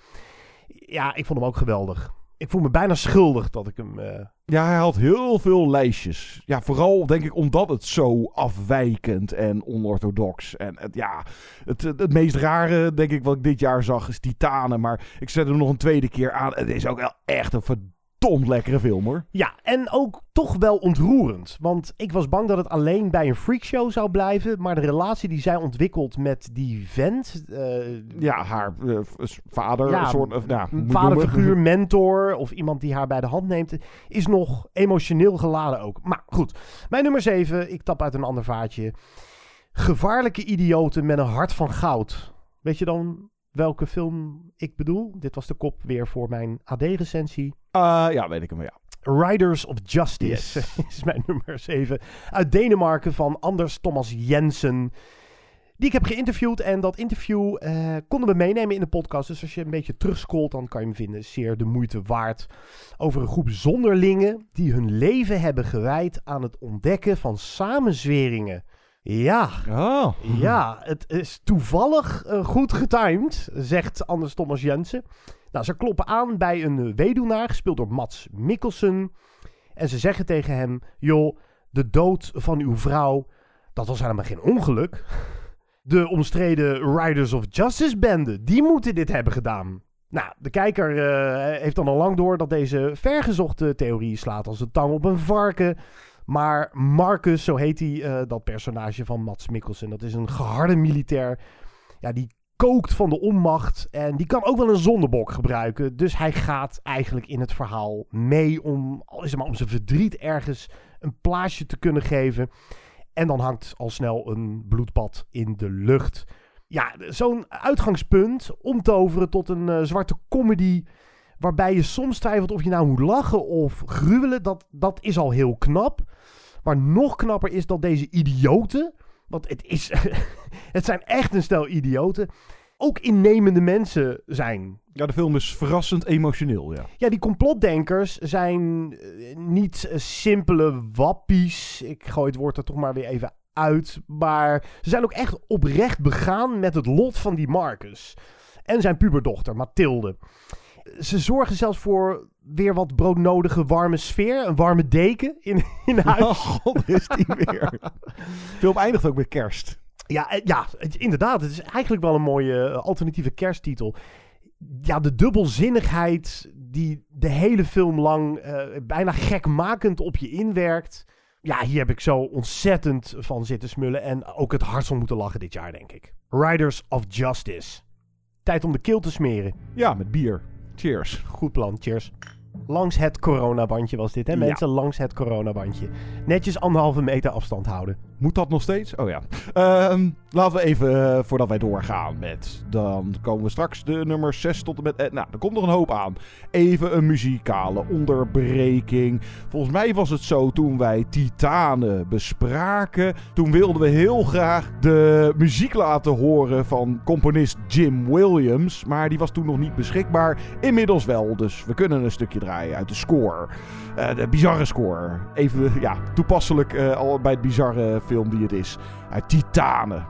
Ja, ik vond hem ook geweldig. Ik voel me bijna schuldig dat ik hem. Uh... Ja, hij had heel veel lijstjes. Ja, vooral denk ik omdat het zo afwijkend en onorthodox. En het, ja, het, het, meest rare, denk ik, wat ik dit jaar zag, is Titanen. Maar ik zet hem nog een tweede keer aan. Het is ook wel echt een verdomd lekkere film hoor. Ja, en ook toch wel ontroerend. Want ik was bang dat het alleen bij een freakshow zou blijven. Maar de relatie die zij ontwikkelt met die vent. Uh, ja, haar uh, vader. Ja, soort, ja, vaderfiguur, mentor. Of iemand die haar bij de hand neemt. Is nog emotioneel geladen ook. Maar goed, mijn nummer 7. Ik tap uit een ander vaatje. Gevaarlijke idioten met een hart van goud. Weet je dan welke film ik bedoel? Dit was de kop weer voor mijn AD-recensie. Uh, ja, weet ik hem, ja. Riders of Justice yes. is mijn nummer 7. Uit Denemarken van Anders Thomas Jensen. Die ik heb geïnterviewd en dat interview eh, konden we meenemen in de podcast. Dus als je een beetje terugscrollt, dan kan je hem vinden. Zeer de moeite waard. Over een groep zonderlingen die hun leven hebben gewijd aan het ontdekken van samenzweringen. Ja, Oh. ja, het is toevallig eh, goed getimed, zegt Anders Thomas Jensen. Nou, ze kloppen aan bij een weduwnaar, gespeeld door Mats Mikkelsen. En ze zeggen tegen hem, joh, de dood van uw vrouw, dat was helemaal geen ongeluk. De omstreden Riders of Justice bende, die moeten dit hebben gedaan. Nou, de kijker eh, heeft dan al lang door dat deze vergezochte theorie slaat als een tang op een varken. Maar Marcus, zo heet hij, eh, dat personage van Mats Mikkelsen, dat is een geharde militair. Ja, die kookt van de onmacht en die kan ook wel een zondebok gebruiken. Dus hij gaat eigenlijk in het verhaal mee om, al is het maar om zijn verdriet ergens een plaatsje te kunnen geven. En dan hangt al snel een bloedbad in de lucht. Ja, zo'n uitgangspunt omtoveren tot een eh, zwarte comedy. Waarbij je soms twijfelt of je nou moet lachen of gruwelen. Dat, dat is al heel knap. Maar nog knapper is dat deze idioten. Want het, is, het zijn echt een stel idioten. Ook innemende mensen zijn. Ja, de film is verrassend emotioneel, ja. Ja, die complotdenkers zijn eh, niet eh, simpele wappies. Ik gooi het woord er toch maar weer even uit. Maar ze zijn ook echt oprecht begaan met het lot van die Marcus. En zijn puberdochter, Mathilde. Ze zorgen zelfs voor weer wat broodnodige warme sfeer. Een warme deken in, in huis. Oh god, is die weer. De film eindigt ook met kerst. Ja, eh, ja, inderdaad. Het is eigenlijk wel een mooie eh, alternatieve kersttitel. Ja, de dubbelzinnigheid die de hele film lang eh, bijna gekmakend op je inwerkt. Ja, hier heb ik zo ontzettend van zitten smullen. En ook het hardst om moeten lachen dit jaar, denk ik. Riders of Justice. Tijd om de keel te smeren. Ja, met bier. Cheers. Goed plan, cheers. Langs het coronabandje was dit, hè Ja. mensen? Langs het coronabandje. Netjes anderhalve meter afstand houden. Moet dat nog steeds? Oh ja. Ehm, laten we even, eh, voordat wij doorgaan met... Dan komen we straks de nummer 6 tot en met... eh, nou, er komt nog een hoop aan. Even een muzikale onderbreking. Volgens mij was het zo toen wij Titanen bespraken. Toen wilden we heel graag de muziek laten horen van componist Jim Williams. Maar die was toen nog niet beschikbaar. Inmiddels wel, dus we kunnen een stukje draaien uit de score. Eh, de bizarre score. Even, ja, toepasselijk eh, al bij het bizarre film die het is. Uit Titanen.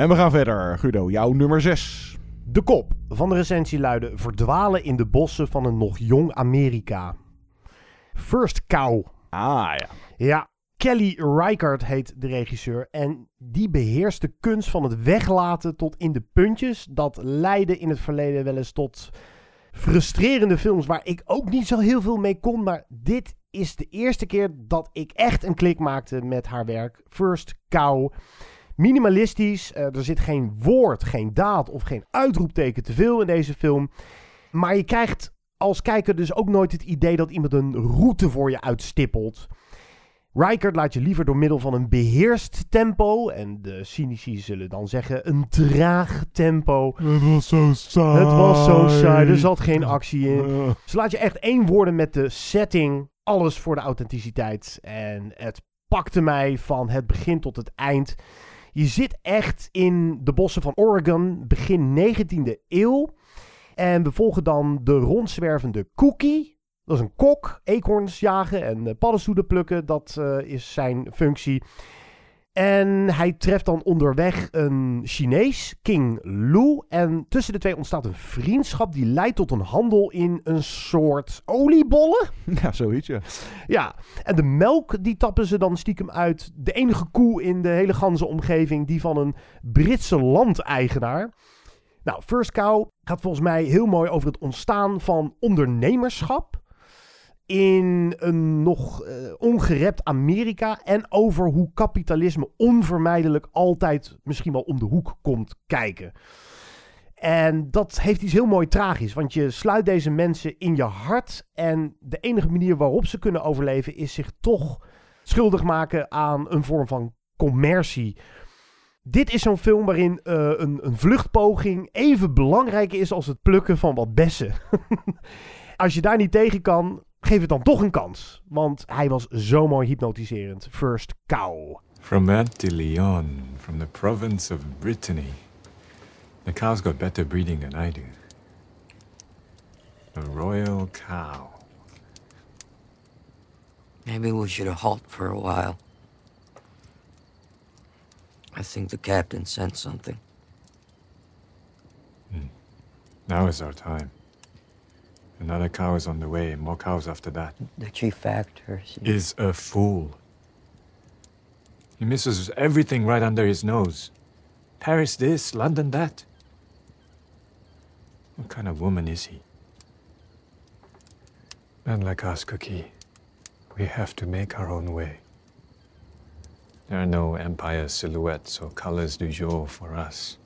En we gaan verder. Guido, jouw nummer 6. De kop van de recensie luidde: Verdwalen in de bossen van een nog jong Amerika. First Cow. Ah ja. Ja, Kelly Reichardt heet de regisseur. En die beheerst de kunst van het weglaten tot in de puntjes. Dat leidde in het verleden wel eens tot frustrerende films waar ik ook niet zo heel veel mee kon. Maar dit is de eerste keer dat ik echt een klik maakte met haar werk. First Cow. Minimalistisch, eh, er zit geen woord, geen daad of geen uitroepteken te veel in deze film. Maar je krijgt als kijker dus ook nooit het idee dat iemand een route voor je uitstippelt. Rijkaard laat je liever door middel van een beheerst tempo, en de cynici zullen dan zeggen een traag tempo. Het was zo saai. Het was zo saai, er zat geen actie in. Ze laat je echt één worden met de setting, alles voor de authenticiteit. En het pakte mij van het begin tot het eind. Je zit echt in de bossen van Oregon, begin 19e eeuw. En we volgen dan de rondzwervende Cookie. Dat is een kok, eekhoorns jagen en eh, paddenstoelen plukken. Dat eh, is zijn functie. En hij treft dan onderweg een Chinees, King Lu. En tussen de twee ontstaat een vriendschap die leidt tot een handel in een soort oliebollen. Ja, zoiets, ja. Ja, en de melk die tappen ze dan stiekem uit. De enige koe in de hele ganse omgeving, die van een Britse landeigenaar. Nou, First Cow gaat volgens mij heel mooi over het ontstaan van ondernemerschap in een nog uh, ongerept Amerika en over hoe kapitalisme onvermijdelijk altijd misschien wel om de hoek komt kijken. En dat heeft iets heel mooi tragisch, want je sluit deze mensen in je hart en de enige manier waarop ze kunnen overleven is zich toch schuldig maken aan een vorm van commercie. Dit is zo'n film waarin uh, een, een vluchtpoging even belangrijk is als het plukken van wat bessen. als je daar niet tegen kan, geef het dan toch een kans. Want hij was zo mooi hypnotiserend. First Cow. From Leon, from the province of Brittany. The cow's got better breeding than I do. A royal cow. Maybe we should halt for a while. I think the captain sent something. Now is our time. Another cow is on the way, more cows after that. The chief factor is a fool. He misses everything right under his nose. Paris this, London that. What kind of woman is he? Men like us, Cookie, we have to make our own way. There are no empire silhouettes or colors du jour for us.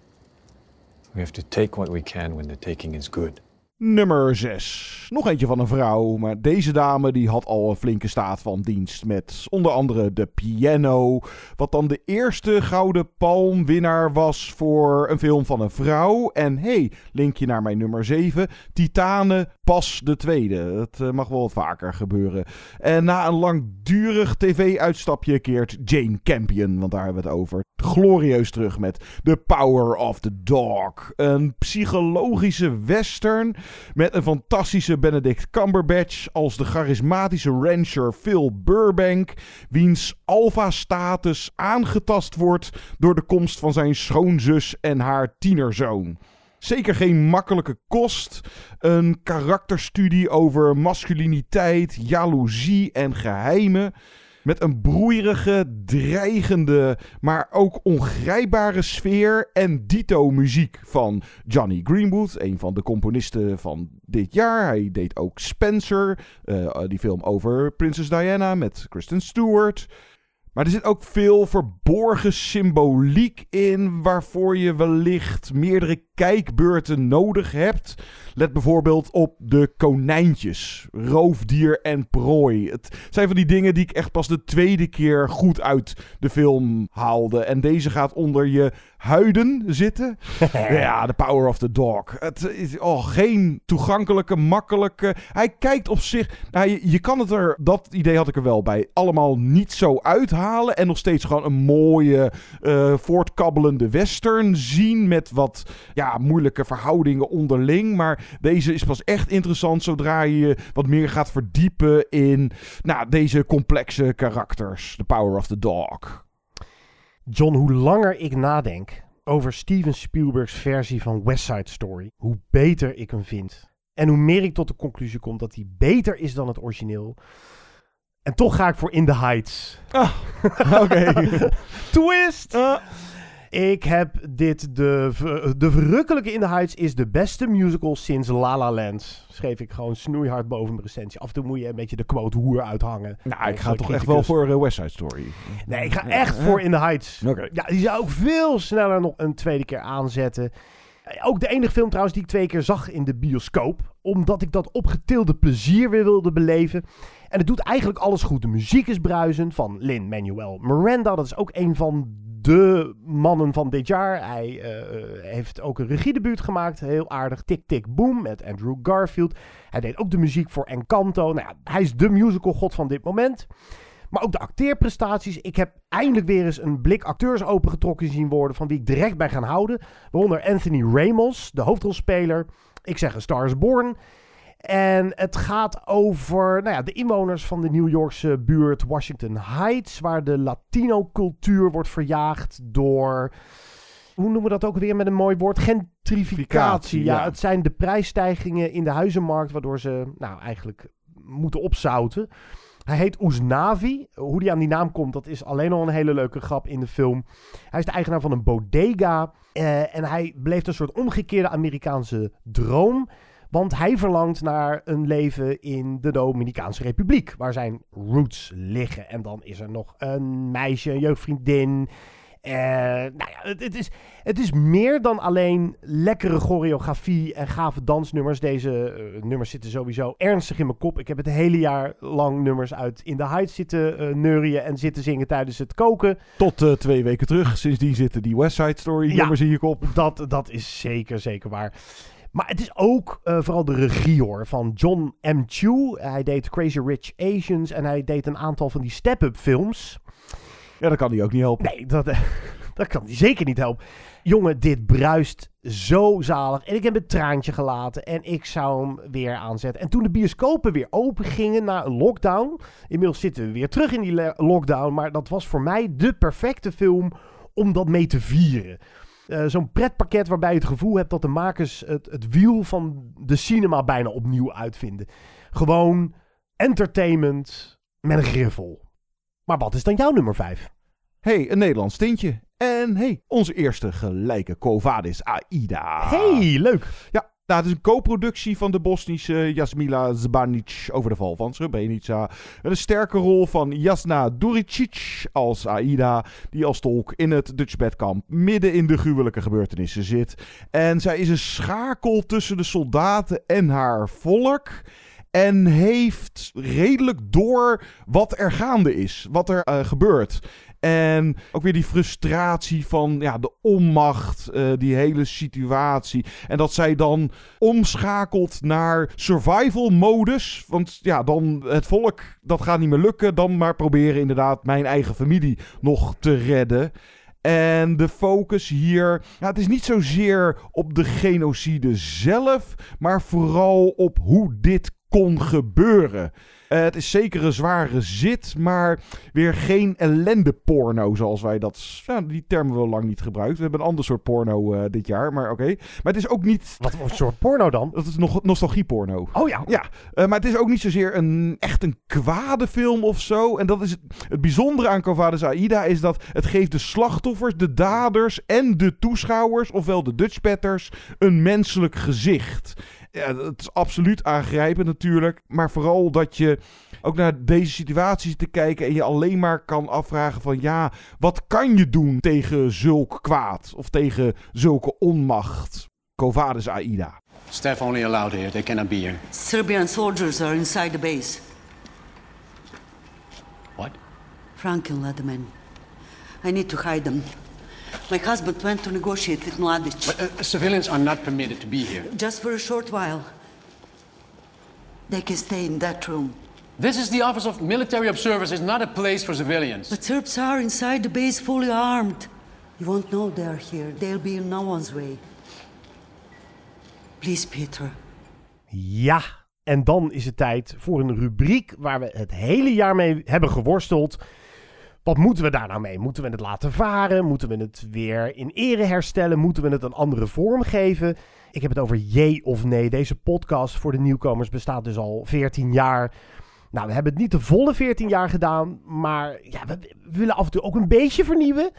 We have to take what we can when the taking is good. Nummer 6. Nog eentje van een vrouw, maar deze dame die had al een flinke staat van dienst met onder andere de piano. Wat dan de eerste Gouden Palmwinnaar was voor een film van een vrouw. En hey, linkje naar mijn nummer 7. Titane pas de tweede. Dat uh, mag wel wat vaker gebeuren. En na een langdurig tv-uitstapje keert Jane Campion, want daar hebben we het over, glorieus terug met The Power of the Dog. Een psychologische western met een fantastische Benedict Cumberbatch als de charismatische rancher Phil Burbank, wiens alfa-status aangetast wordt door de komst van zijn schoonzus en haar tienerzoon. Zeker geen makkelijke kost. Een karakterstudie over masculiniteit, jaloezie en geheimen. Met een broeierige, dreigende, maar ook ongrijpbare sfeer en dito muziek van Johnny Greenwood, een van de componisten van dit jaar. Hij deed ook Spencer, uh, die film over Prinses Diana met Kristen Stewart. Maar er zit ook veel verborgen symboliek in, waarvoor je wellicht meerdere kijkbeurten nodig hebt. Let bijvoorbeeld op de konijntjes, roofdier en prooi. Het zijn van die dingen die ik echt pas de tweede keer goed uit de film haalde. En deze gaat onder je huiden zitten. ja, The Power of the Dog. Het is oh, geen toegankelijke, makkelijke. Hij kijkt op zich. Nou, je, je kan het er, dat idee had ik er wel bij, allemaal niet zo uithalen. En nog steeds gewoon een mooie, uh, voortkabbelende western zien. Met wat ja, moeilijke verhoudingen onderling. Maar deze is pas echt interessant zodra je wat meer gaat verdiepen in nou, deze complexe karakters. The Power of the Dog. John, hoe langer ik nadenk over Steven Spielberg's versie van West Side Story, hoe beter ik hem vind. En hoe meer ik tot de conclusie kom dat hij beter is dan het origineel. En toch ga ik voor In the Heights. Ah, Oké. Twist! Uh. Ik heb dit, de, de verrukkelijke In the Heights is de beste musical sinds La La Land. Schreef ik gewoon snoeihard boven mijn recensie. Af en toe moet je een beetje de quote hoer uithangen. Nou, ik ga toch echt wel voor eh, West Side Story. Nee, ik ga echt voor In the Heights. Ja, die zou ik veel sneller nog een tweede keer aanzetten. Eh, Ook de enige film trouwens die ik twee keer zag in de bioscoop. Omdat ik dat opgetilde plezier weer wilde beleven. En het doet eigenlijk alles goed. De muziek is bruisend van Lin-Manuel Miranda. Dat is ook een van de mannen van dit jaar. Hij eh, heeft ook een regiedebuut gemaakt. Heel aardig. Tick Tick Boom met Andrew Garfield. Hij deed ook de muziek voor Encanto. Nou ja, hij is de musicalgod van dit moment. Maar ook de acteerprestaties. Ik heb eindelijk weer eens een blik acteurs opengetrokken zien worden. van wie ik direct bij gaan houden. Waaronder Anthony Ramos, de hoofdrolspeler. Ik zeg een Star is Born. En het gaat over nou ja, de inwoners van de New Yorkse buurt Washington Heights. Waar de Latino-cultuur wordt verjaagd door. Hoe noemen we dat ook weer met een mooi woord? Gentrificatie. Ja, ja. het zijn de prijsstijgingen in de huizenmarkt. waardoor ze nou eigenlijk moeten opzouten. Hij heet Oesnavi. Hoe die aan die naam komt, dat is alleen al een hele leuke grap in de film. Hij is de eigenaar van een bodega. eh, en hij beleeft een soort omgekeerde Amerikaanse droom. Want hij verlangt naar een leven in de Dominicaanse Republiek. Waar zijn roots liggen. En dan is er nog een meisje, een jeugdvriendin. Eh, nou ja, het, het, is, het is meer dan alleen lekkere choreografie en gave dansnummers. Deze eh, nummers zitten sowieso ernstig in mijn kop. Ik heb het hele jaar lang nummers uit In the Heights zitten eh neurien en zitten zingen tijdens het koken. Tot twee weken terug. Sindsdien zitten die West Side Story Ja. nummers in je kop. Dat, dat is zeker, zeker waar. Maar het is ook eh, vooral de regie hoor, van John M. Chu. Hij deed Crazy Rich Asians en hij deed een aantal van die step-up films. Ja, dat kan hij ook niet helpen. Nee, dat, dat kan hij zeker niet helpen. Jongen, dit bruist zo zalig. En ik heb een traantje gelaten en ik zou hem weer aanzetten. En toen de bioscopen weer open gingen na een lockdown. Inmiddels zitten we weer terug in die lockdown. Maar dat was voor mij de perfecte film om dat mee te vieren. Eh, Zo'n pretpakket waarbij je het gevoel hebt dat de makers het, het wiel van de cinema bijna opnieuw uitvinden. Gewoon entertainment met een griffel. Maar wat is dan jouw nummer 5? hey, een Nederlands tintje. En hey, onze eerste gelijke Covadis Aida. Hey, leuk. Ja, nou, het is een co-productie van de Bosnische Jasmila Zbanic over de val van Srebrenica. Een sterke rol van Jasna Duricic als Aida, die als tolk in het Dutch bedkamp midden in de gruwelijke gebeurtenissen zit. En zij is een schakel tussen de soldaten en haar volk. En heeft redelijk door wat er gaande is, wat er eh, gebeurt. En ook weer die frustratie van ja, de onmacht, eh, die hele situatie. En dat zij dan omschakelt naar survival modus. Want ja, dan het volk, dat gaat niet meer lukken. Dan maar proberen inderdaad mijn eigen familie nog te redden. En de focus hier, ja, het is niet zozeer op de genocide zelf, maar vooral op hoe dit kon gebeuren. Eh, het is zeker een zware zit, maar weer geen ellende porno zoals wij dat... Ja, die term hebben we lang niet gebruikt. We hebben een ander soort porno eh, dit jaar, maar oké. Maar het is ook niet... Wat voor soort porno dan? Dat is nog nostalgieporno. Oh ja. Ja, eh, maar het is ook niet zozeer een, echt een kwade film of zo. En dat is het, het bijzondere aan Covades Aida is dat het geeft de slachtoffers, de daders en de toeschouwers, ofwel de Dutchbatters, een menselijk gezicht. Ja, het is absoluut aangrijpend natuurlijk. Maar vooral dat je ook naar deze situatie zit te kijken en je alleen maar kan afvragen van ja, wat kan je doen tegen zulk kwaad of tegen zulke onmacht? Covades Aida. Staff only allowed here. They cannot be here. Serbian soldiers are inside the base. What? Franken led them in. I need to hide them. My husband went to negotiate with Mladic. But uh, civilians are not permitted to be here. Just for a short while. They can stay in that room. This is the Office of Military Observers. It's not a place for civilians. But Serbs are inside the base fully armed. You won't know they're here. They'll be in no one's way. Please, Peter. Ja, en dan is het tijd voor een rubriek waar we het hele jaar mee hebben geworsteld. Wat moeten we daar nou mee? Moeten we het laten varen? Moeten we het weer in ere herstellen? Moeten we het een andere vorm geven? Ik heb het over jee of nee. Deze podcast voor de nieuwkomers bestaat dus al 14 jaar. Nou, we hebben het niet de volle 14 jaar gedaan, maar ja, we, willen af en toe ook een beetje vernieuwen.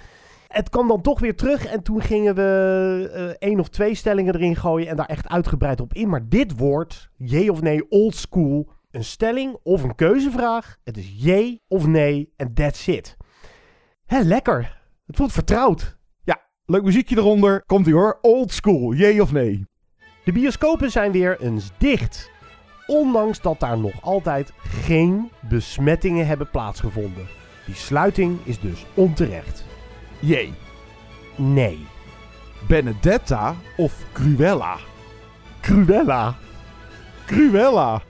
het kwam dan toch weer terug en toen gingen we eh één of twee stellingen erin gooien en daar echt uitgebreid op in. Maar dit wordt, jee of nee, old school, een stelling of een keuzevraag. Het is jee of nee en that's it. Hé, lekker. Het voelt vertrouwd. Ja, leuk muziekje eronder. Komt ie hoor. Old school, jee of nee? De bioscopen zijn weer eens dicht. Ondanks dat daar nog altijd geen besmettingen hebben plaatsgevonden. Die sluiting is dus onterecht. Jee. Nee. Benedetta of Cruella? Cruella. Cruella.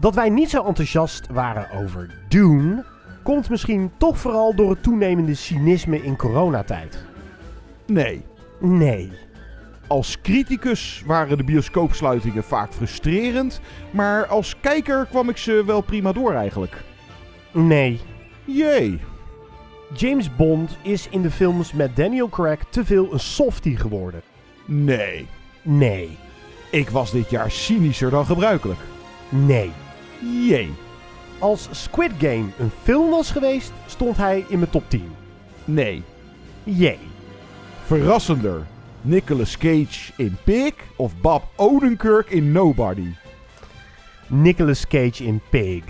Dat wij niet zo enthousiast waren over Dune, komt misschien toch vooral door het toenemende cynisme in coronatijd. Nee. Nee. Als criticus waren de bioscoopsluitingen vaak frustrerend, maar als kijker kwam ik ze wel prima door eigenlijk. Nee. Jee. James Bond is in de films met Daniel Craig te veel een softie geworden. Nee. Nee. Ik was dit jaar cynischer dan gebruikelijk. Nee. Jee. Als Squid Game een film was geweest, stond hij in mijn top 10. Nee. Jee. Verrassender. Nicolas Cage in Pig of Bob Odenkirk in Nobody? Nicolas Cage in Pig.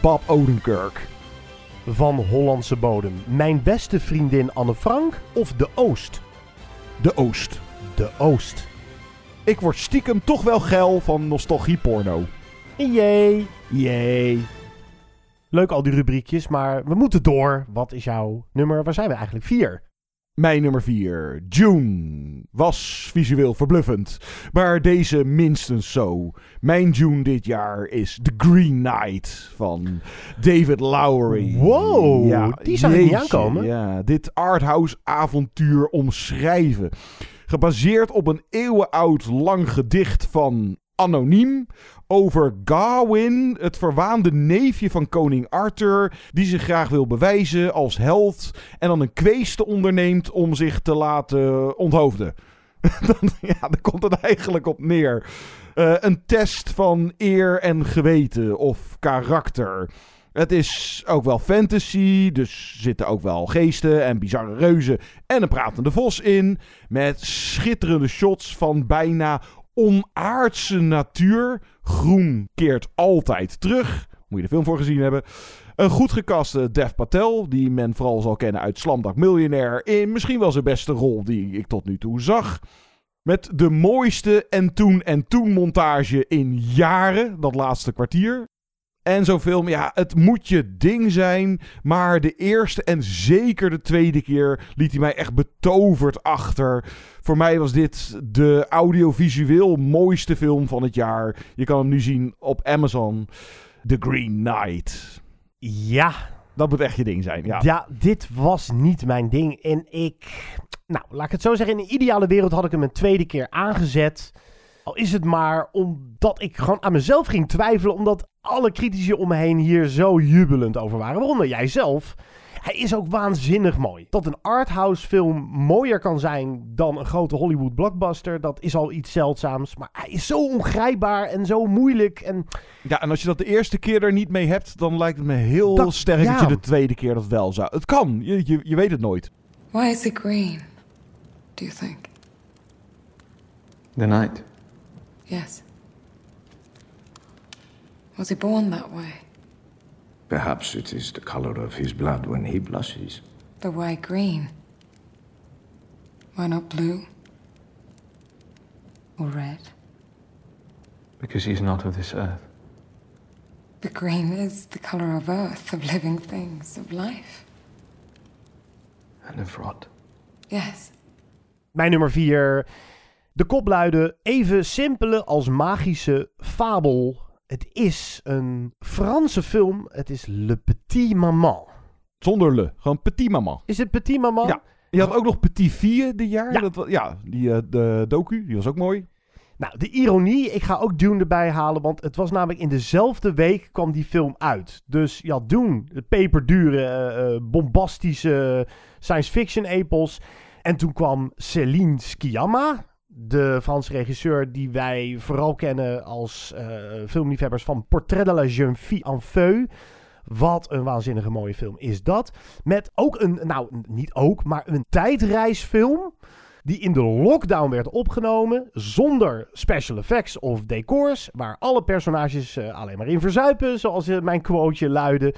Bob Odenkirk. Van Hollandse bodem. Mijn beste vriendin Anne Frank of De Oost? De Oost. De Oost. Ik word stiekem toch wel geil van nostalgieporno. Jee. Jee. Leuk al die rubriekjes, maar we moeten door. Wat is jouw nummer? Waar zijn we eigenlijk? Vier. Mijn nummer 4, June, was visueel verbluffend, maar deze minstens zo. Mijn June dit jaar is The Green Knight van David Lowery. Wow, die zag ik niet aankomen. Ja, dit arthouse avontuur omschrijven. Gebaseerd op een eeuwenoud lang gedicht van Anoniem over Gawain, het verwaande neefje van koning Arthur, die zich graag wil bewijzen als held en dan een kweeste onderneemt om zich te laten onthoofden. Dan, ja, daar komt het eigenlijk op neer. Eh, een test van eer en geweten of karakter. Het is ook wel fantasy, dus zitten ook wel geesten en bizarre reuzen en een pratende vos in. Met schitterende shots van bijna onaardse natuur. Groen keert altijd terug. Moet je de film voor gezien hebben. Een goed gekaste Dev Patel, die men vooral zal kennen uit Slamdag Millionaire. In misschien wel zijn beste rol die ik tot nu toe zag. Met de mooiste en toen en toen montage in jaren, dat laatste kwartier. En zo'n film, ja, het moet je ding zijn. Maar de eerste en zeker de tweede keer liet hij mij echt betoverd achter. Voor mij was dit de audiovisueel mooiste film van het jaar. Je kan hem nu zien op Amazon. The Green Knight. Ja. Dat moet echt je ding zijn, ja. Ja, dit was niet mijn ding. En ik, nou, laat ik het zo zeggen. In een ideale wereld had ik hem een tweede keer aangezet. Al is het maar omdat ik gewoon aan mezelf ging twijfelen. Omdat alle critici om me heen hier zo jubelend over waren. Waaronder jij zelf. Hij is ook waanzinnig mooi. Dat een arthouse film mooier kan zijn dan een grote Hollywood blockbuster, dat is al iets zeldzaams. Maar hij is zo ongrijpbaar en zo moeilijk. En... Ja, en als je dat de eerste keer er niet mee hebt, dan lijkt het me heel Dat- sterk dat je de tweede keer dat wel zou. Het kan, je, je, je weet het nooit. Why is it green, do you think? The night. Yes. Was he born that way? Perhaps it is the color of his blood when he blushes. But why green? Why not blue? Or red? Because he's not of this earth. But green is the color of earth, of living things, of life. And of rot. Yes. Mijn nummer 4. De kop luidde even simpele als magische fabel. Het is een Franse film. Het is Le Petit Maman. Zonder le, gewoon Petit Maman. Is het Petit Maman? Ja. Je had ook nog Petit Vier dit jaar. Ja. Dat, ja die eh, de docu, die was ook mooi. Nou, de ironie, ik ga ook Dune erbij halen, want het was namelijk in dezelfde week kwam die film uit. Dus ja, Dune, het peperdure, eh, eh, bombastische science fiction epos. En toen kwam Céline Sciamma, de Franse regisseur die wij vooral kennen als eh, filmliefhebbers van Portrait de la jeune fille en feu. Wat een waanzinnige mooie film is dat. Met ook een, nou niet ook, maar een tijdreisfilm. Die in de lockdown werd opgenomen. Zonder special effects of decors. Waar alle personages eh, alleen maar in verzuipen. Zoals mijn quoteje luidde.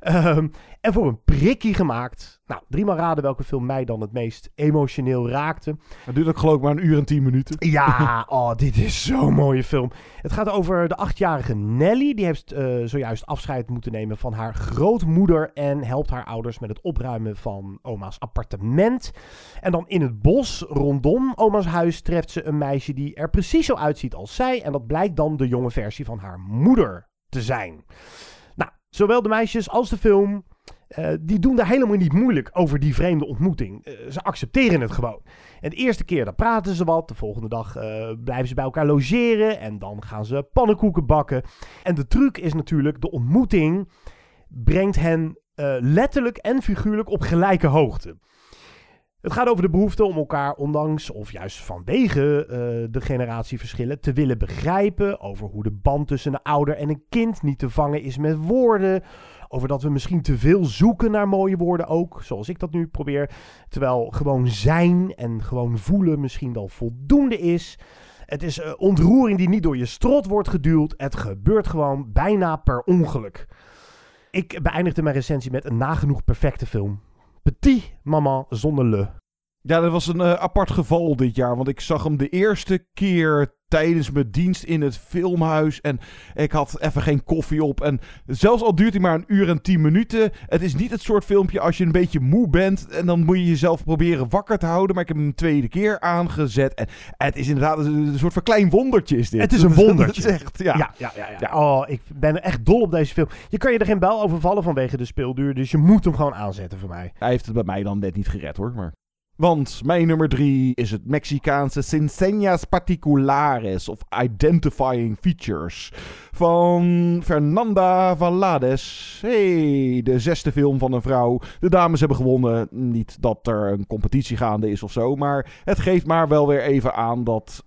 Ehm, en voor een prikkie gemaakt. Nou, driemaal raden welke film mij dan het meest emotioneel raakte. Het duurt ook geloof ik maar een uur en tien minuten. Ja, oh, dit is zo'n mooie film. Het gaat over de achtjarige Nelly. Die heeft eh, zojuist afscheid moeten nemen van haar grootmoeder. En helpt haar ouders met het opruimen van oma's appartement. En dan in het bos rondom oma's huis treft ze een meisje die er precies zo uitziet als zij. En dat blijkt dan de jonge versie van haar moeder te zijn. Nou, zowel de meisjes als de film eh, die doen daar helemaal niet moeilijk over die vreemde ontmoeting. Eh, ze accepteren het gewoon. En de eerste keer dan praten ze wat. De volgende dag eh, blijven ze bij elkaar logeren. En dan gaan ze pannenkoeken bakken. En de truc is natuurlijk, de ontmoeting brengt hen letterlijk en figuurlijk op gelijke hoogte. Het gaat over de behoefte om elkaar, ondanks of juist vanwege de generatieverschillen, te willen begrijpen. Over hoe de band tussen een ouder en een kind niet te vangen is met woorden. Over dat we misschien te veel zoeken naar mooie woorden ook, zoals ik dat nu probeer. Terwijl gewoon zijn en gewoon voelen misschien wel voldoende is. Het is uh, ontroering die niet door je strot wordt geduwd. Het gebeurt gewoon bijna per ongeluk. Ik beëindigde mijn recensie met een nagenoeg perfecte film. Petit Maman zonder le. Ja, dat was een uh, apart geval dit jaar. Want ik zag hem de eerste keer tijdens mijn dienst in het filmhuis. En ik had even geen koffie op. En zelfs al duurt hij maar een uur en tien minuten. Het is niet het soort filmpje als je een beetje moe bent. En dan moet je jezelf proberen wakker te houden. Maar ik heb hem een tweede keer aangezet. En het is inderdaad een soort van klein wondertje is dit. Het is een wondertje. Is echt, ja. Ja, ja, ja, ja. Oh, ik ben echt dol op deze film. Je kan je er geen bel over vallen vanwege de speelduur. Dus je moet hem gewoon aanzetten voor mij. Hij heeft het bij mij dan net niet gered hoor. Maar... Want mijn nummer drie is het Mexicaanse Sinseñas Particulares of Identifying Features van Fernanda Valades. Hey, de zesde film van een vrouw. De dames hebben gewonnen. Niet dat er een competitie gaande is of zo, maar het geeft maar wel weer even aan dat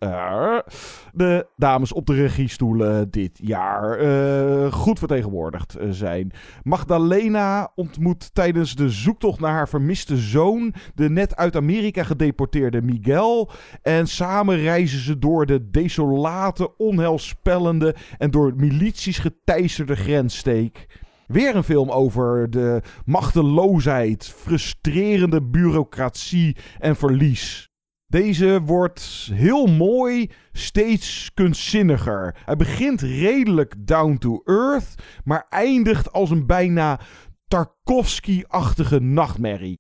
de dames op de regiestoelen dit jaar uh, goed vertegenwoordigd zijn. Magdalena ontmoet tijdens de zoektocht naar haar vermiste zoon de net uit Amerika gedeporteerde Miguel. En samen reizen ze door de desolate, onheilspellende en door milities geteisterde grenssteek. Weer een film over de machteloosheid, frustrerende bureaucratie en verlies. Deze wordt heel mooi, steeds kunstzinniger. Hij begint redelijk down to earth, maar eindigt als een bijna Tarkovsky-achtige nachtmerrie.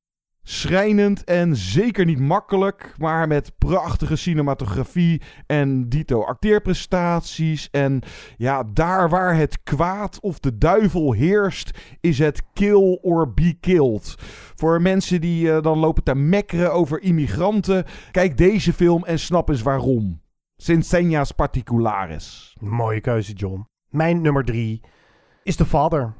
Schrijnend en zeker niet makkelijk, maar met prachtige cinematografie en dito acteerprestaties. En ja, daar waar het kwaad of de duivel heerst, is het kill or be killed. Voor mensen die uh, dan lopen te mekkeren over immigranten, kijk deze film en snap eens waarom. Sinseñas Particulares. Mooie keuze, John. Mijn nummer drie is The Father.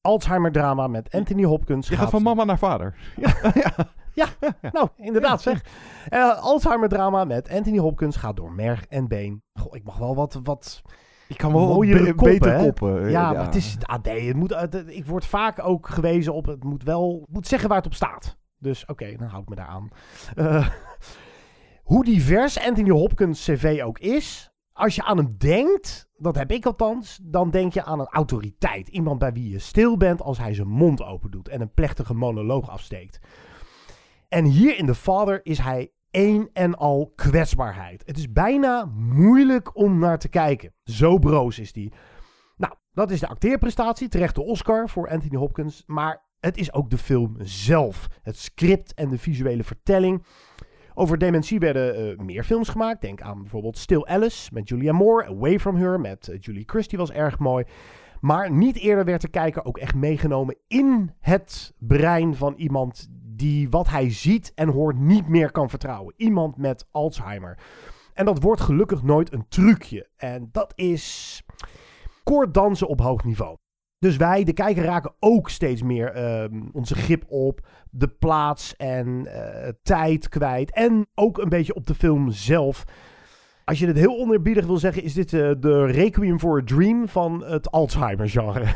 Alzheimer-drama met Anthony Hopkins. Je gaat van mama naar vader. Ja, ja. ja. nou, inderdaad zeg. Uh, Alzheimer-drama met Anthony Hopkins gaat door merg en been. Goh, ik mag wel wat... wat ik kan wel mooiere be beter hè? koppen. Ja, ja, maar het is het AD. Het moet, ik word vaak ook gewezen op... Het moet wel... moet zeggen waar het op staat. Dus oké, okay, dan hou ik me daar aan. Uh, hoe divers Anthony Hopkins cv ook is... Als je aan hem denkt, dat heb ik althans, dan denk je aan een autoriteit. Iemand bij wie je stil bent als hij zijn mond open doet en een plechtige monoloog afsteekt. En hier in The Father is hij één en al kwetsbaarheid. Het is bijna moeilijk om naar te kijken. Zo broos is die. Nou, dat is de acteerprestatie, terecht de Oscar voor Anthony Hopkins. Maar het is ook de film zelf. Het script en de visuele vertelling. Over dementie werden uh, meer films gemaakt. Denk aan bijvoorbeeld Still Alice met Julia Moore. Away From Her met uh, Julie Christie was erg mooi. Maar niet eerder werd de kijker ook echt meegenomen in het brein van iemand die wat hij ziet en hoort niet meer kan vertrouwen. Iemand met Alzheimer. En dat wordt gelukkig nooit een trucje. En dat is koorddansen op hoog niveau. Dus wij, de kijker, raken ook steeds meer uh, onze grip op de plaats en uh, tijd kwijt. En ook een beetje op de film zelf. Als je het heel oneerbiedig wil zeggen, is dit uh, de Requiem for a Dream van het Alzheimer-genre.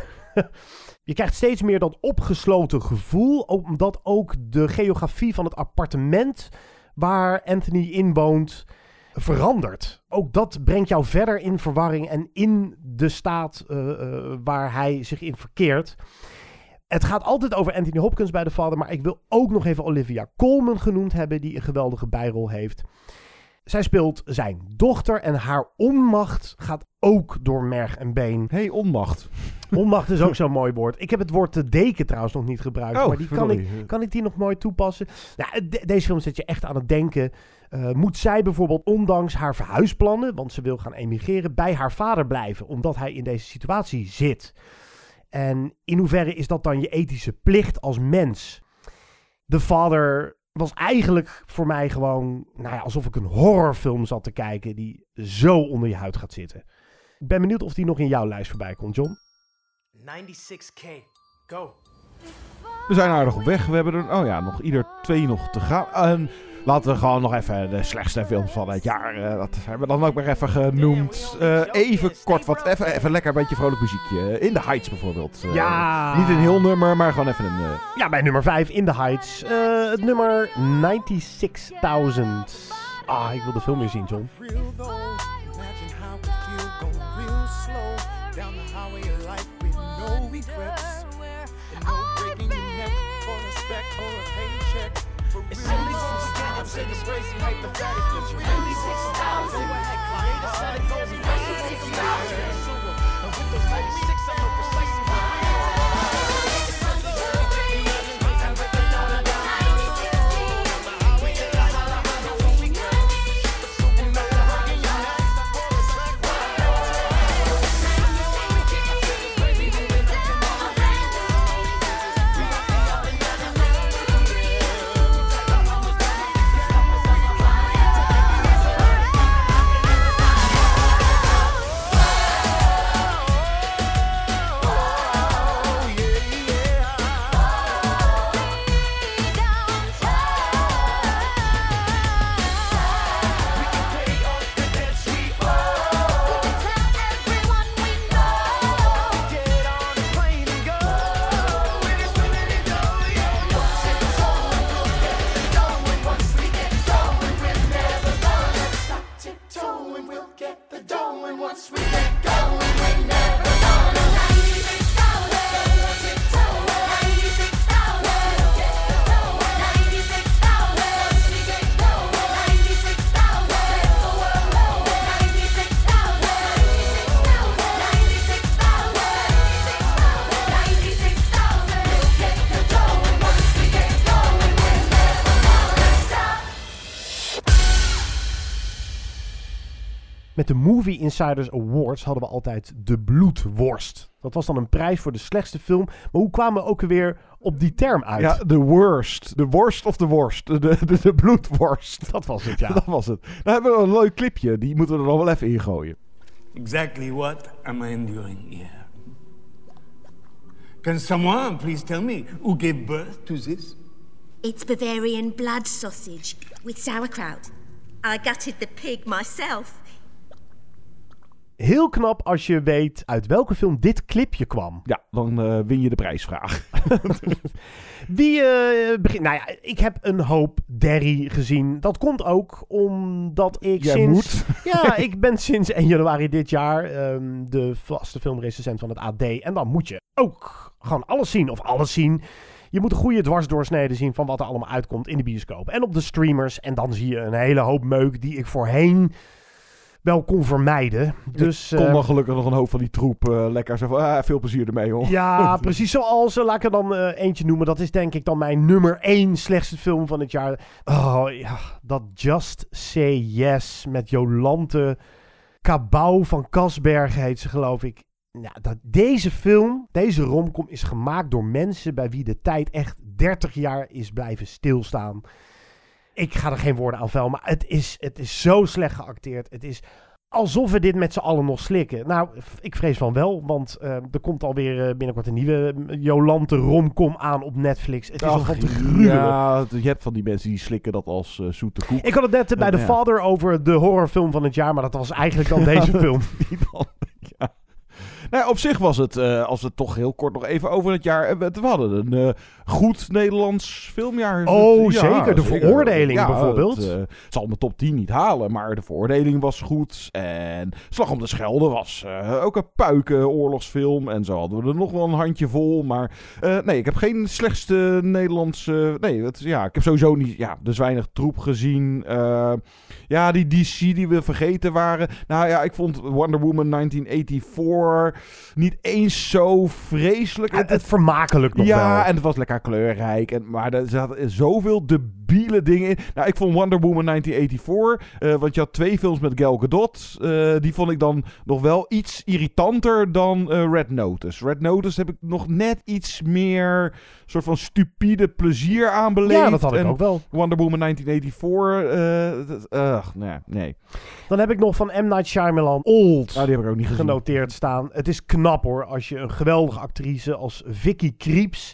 je krijgt steeds meer dat opgesloten gevoel, omdat ook de geografie van het appartement waar Anthony in woont verandert. Ook dat brengt jou verder in verwarring en in de staat eh, eh, waar hij zich in verkeert. Het gaat altijd over Anthony Hopkins bij de vader, maar ik wil ook nog even Olivia Colman genoemd hebben, die een geweldige bijrol heeft. Zij speelt zijn dochter en haar onmacht gaat ook door merg en been. hey, onmacht. Onmacht is ook zo'n mooi woord. Ik heb het woord te deken trouwens nog niet gebruikt. Oh, maar die kan ik, kan ik die nog mooi toepassen? Nou, de- deze film zet je echt aan het denken. Eh, moet zij bijvoorbeeld ondanks haar verhuisplannen, want ze wil gaan emigreren, bij haar vader blijven, omdat hij in deze situatie zit? En in hoeverre is dat dan je ethische plicht als mens? De vader was eigenlijk voor mij gewoon, nou ja, alsof ik een horrorfilm zat te kijken die zo onder je huid gaat zitten. Ik ben benieuwd of die nog in jouw lijst voorbij komt, John. 96k. Go. We zijn aardig op weg. We hebben er, oh ja, nog ieder twee nog te gaan. En laten we gewoon nog even de slechtste films van het jaar. eh, dat hebben we dan ook maar even genoemd. Eh, even kort, wat, even, even lekker een beetje vrolijk muziekje. In the Heights bijvoorbeeld. Eh, Ja. Niet een heel nummer, maar gewoon even een. eh, Ja, bij nummer 5 in the Heights. Eh, het nummer 96.000. Ah, ik wil de film weer zien, John. I'm saying it's crazy hypotheticals. You really 6,000. Create a set of goals and questions. And with those Met de Movie Insiders Awards hadden we altijd de bloedworst. Dat was dan een prijs voor de slechtste film. Maar hoe kwamen we ook weer op die term uit? Ja, de worst. De worst of de worst. De, de, de bloedworst. Dat was het, ja. Dat was het. Dan hebben we een leuk clipje. Die moeten we er nog wel even in gooien. Exactly what am I enduring here? Can someone please tell me who gave birth to this? It's Bavarian blood sausage with sauerkraut. I gutted the pig myself. Heel knap als je weet uit welke film dit clipje kwam. Ja, dan eh, win je de prijsvraag. Wie eh begint? Nou ja, ik heb een hoop Derry gezien. Dat komt ook omdat ik Jij sinds... moet. Ja, ik ben sinds 1 januari dit jaar ehm, de vaste filmrecensent van het AD. En dan moet je ook gewoon alles zien. Of alles zien. Je moet een goede dwarsdoorsnede zien van wat er allemaal uitkomt in de bioscoop. En op de streamers. En dan zie je een hele hoop meuk die ik voorheen wel kon vermijden. Dus, Ik kon eh, dan gelukkig nog een hoop van die troep eh, lekker zo van, ah, veel plezier ermee, hoor. ja, precies zoals, eh, laat ik er dan eh, eentje noemen. Dat is denk ik dan mijn nummer één slechtste film van het jaar. Oh ja, dat Just Say Yes met Jolante Cabau van Kasberg heet ze geloof ik. Nou, dat, deze film, deze romcom is gemaakt door mensen bij wie de tijd echt 30 jaar is blijven stilstaan. Ik ga er geen woorden aan vuil, maar het is, het is zo slecht geacteerd. Het is alsof we dit met z'n allen nog slikken. Nou, ik vrees van wel, want eh, er komt alweer eh, binnenkort een nieuwe Jolante romcom aan op Netflix. Het is al van te gruwelen. Ja, je hebt van die mensen die slikken dat als eh, zoete koek. Ik had het net eh, bij The Ja. Father over de horrorfilm van het jaar, maar dat was eigenlijk dan deze film. Die dan. Nou, ja, op zich was het, eh, als we het toch heel kort nog even over het jaar... eh, We hadden een eh, goed Nederlands filmjaar. Oh, Ja, zeker. De veroordeling bijvoorbeeld. Het, het zal mijn top 10 niet halen, maar de veroordeling was goed. En Slag om de Schelde was ook een puiken oorlogsfilm. En zo hadden we er nog wel een handje vol. Maar nee, ik heb geen slechtste Nederlandse... Nee, het, ja, ik heb sowieso niet... Ja, dus weinig troep gezien. Ja, die DC die we vergeten waren. Nou ja, ik vond Wonder Woman 1984 niet eens zo vreselijk. Het, het vermakelijk nog ja, wel. en het was lekker kleurrijk. En, maar er zaten zoveel debiele dingen in. Nou, ik vond Wonder Woman 1984, eh, want je had twee films met Gal Gadot. eh, die vond ik dan nog wel iets irritanter dan eh, Red Notice. Red Notice heb ik nog net iets meer soort van stupide plezier aan beleefd. Ja, dat had ik En ook wel. Wonder Woman 1984, eh, dat- ugh, nee, nee. Dan heb ik nog van M. Night Shyamalan Old Nou, die heb ik ook niet gezien. genoteerd staan. Het is knap hoor, als je een geweldige actrice als Vicky Creeps...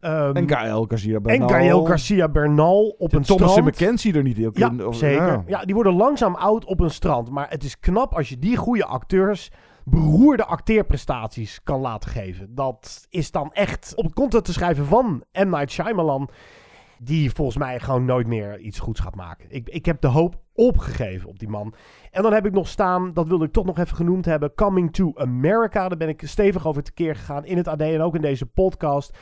ehm, En Gael Garcia en Bernal. Gael Garcia Bernal op een Thomas strand. McKenzie er niet Ja, in. of- zeker. ja. Ja. die worden langzaam oud op een strand. Maar het is knap als je die goede acteurs beroerde acteerprestaties kan laten geven. Dat is dan echt op het content te schrijven van M. Night Shyamalan... die volgens mij gewoon nooit meer iets goeds gaat maken. Ik, ik heb de hoop opgegeven op die man. En dan heb ik nog staan, dat wilde ik toch nog even genoemd hebben... Coming to America. Daar ben ik stevig over tekeer gegaan in het AD en ook in deze podcast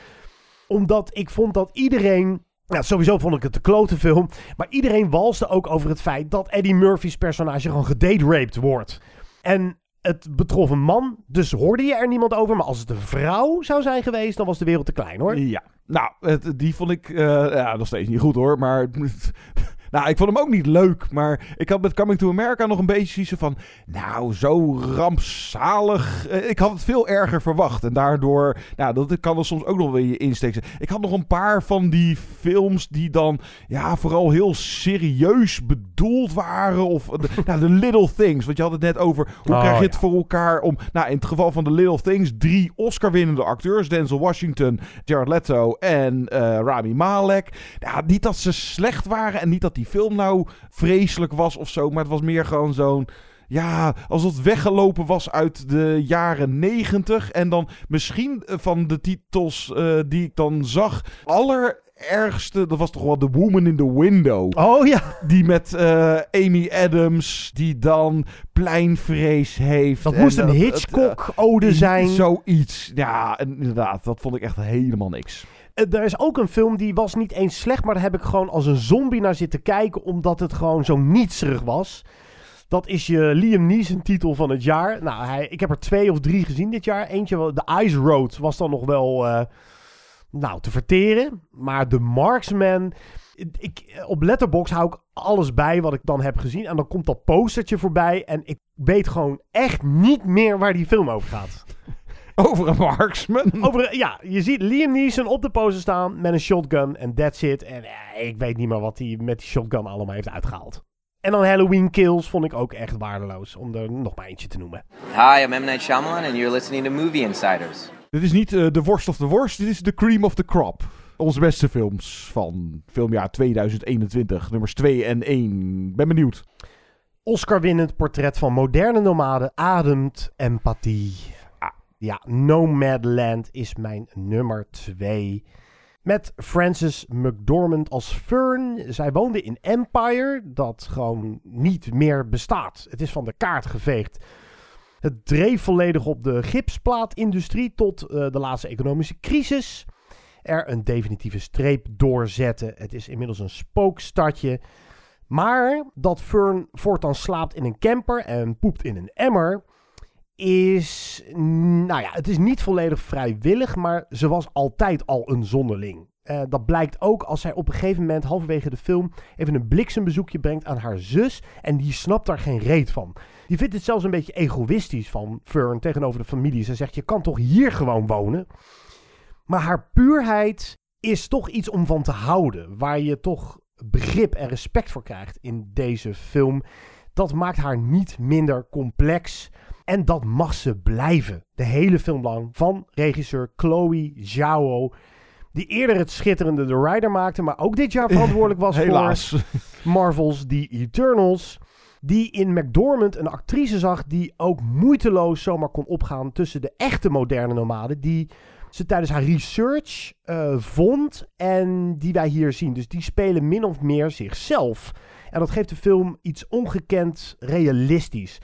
omdat ik vond dat iedereen. Nou, sowieso vond ik het een klote film. Maar iedereen walste ook over het feit dat Eddie Murphy's personage gewoon gedate-raped wordt. En het betrof een man, dus hoorde je er niemand over. Maar als het een vrouw zou zijn geweest, dan was de wereld te klein hoor. Ja, nou, die vond ik eh, ja, nog steeds niet goed hoor. Maar nou, ik vond hem ook niet leuk. Maar ik had met Coming to America nog een beetje zoiets van... Nou, zo rampzalig. Eh, ik had het veel erger verwacht. En daardoor, nou, dat kan er soms ook nog wel in je insteek zijn. Ik had nog een paar van die films die dan, ja, vooral heel serieus bedoeld waren. Of, de, nou, The Little Things. Want je had het net over, hoe Oh, krijg je ja. het voor elkaar om... Nou, in het geval van The Little Things, drie Oscar-winnende acteurs. Denzel Washington, Jared Leto en eh, Rami Malek. Niet dat ze slecht waren en niet dat die film nou vreselijk was of zo. Maar het was meer gewoon zo'n... Ja, alsof het weggelopen was uit de jaren negentig. En dan misschien eh, van de titels eh, die ik dan zag. Allerergste, dat was toch wel The Woman in the Window. Oh ja. Die met eh, Amy Adams, die dan pleinvrees heeft. Dat En moest een Hitchcock-ode zijn. Zoiets. Ja, inderdaad, dat vond ik echt helemaal niks. Eh, Er is ook een film die was niet eens slecht, maar daar heb ik gewoon als een zombie naar zitten kijken, omdat het gewoon zo nietserig was. Dat is je Liam Neeson titel van het jaar. Nou, hij, ik heb er twee of drie gezien dit jaar. Eentje, The Ice Road, was dan nog wel eh, nou, te verteren. Maar The Marksman... Ik, op Letterbox hou ik alles bij wat ik dan heb gezien. En dan komt dat postertje voorbij. En ik weet gewoon echt niet meer waar die film over gaat. Over een marksman? Over, ja, je ziet Liam Neeson op de poster staan met een shotgun en that's it. En eh, ik weet niet meer wat hij met die shotgun allemaal heeft uitgehaald. En dan Halloween Kills vond ik ook echt waardeloos, om er nog maar eentje te noemen. Hi, I'm M. Night Shyamalan, and you're listening to Movie Insiders. Dit is niet eh, de worst of de worst, dit is de cream of the crop. Onze beste films van filmjaar 2021, nummers 2 en 1. Ben benieuwd. Oscar-winnend portret van moderne nomaden ademt empathie. Ja, Nomadland is mijn nummer 2. Met Frances McDormand als Fern. Zij woonde in Empire, dat gewoon niet meer bestaat. Het is van de kaart geveegd. Het dreef volledig op de gipsplaatindustrie tot eh, de laatste economische crisis. Er een definitieve streep doorzetten. Het is inmiddels een spookstadje. Maar dat Fern voortaan slaapt in een camper en poept in een emmer. Is. Nou ja, het is niet volledig vrijwillig. Maar ze was altijd al een zonderling. Eh, dat blijkt ook als zij op een gegeven moment, halverwege de film, even een bliksembezoekje brengt aan haar zus. En die snapt daar geen reet van. Die vindt het zelfs een beetje egoïstisch van Fern tegenover de familie. Ze zegt: Je kan toch hier gewoon wonen? Maar haar puurheid is toch iets om van te houden. Waar je toch begrip en respect voor krijgt in deze film. Dat maakt haar niet minder complex. En dat mag ze blijven. De hele film lang. Van regisseur Chloe Zhao. Die eerder het schitterende The Rider maakte. Maar ook dit jaar verantwoordelijk was Helaas. voor Marvel's The Eternals. Die in McDormand een actrice zag die ook moeiteloos zomaar kon opgaan tussen de echte moderne nomaden. Die ze tijdens haar research eh, vond en die wij hier zien. Dus die spelen min of meer zichzelf. En dat geeft de film iets ongekend realistisch.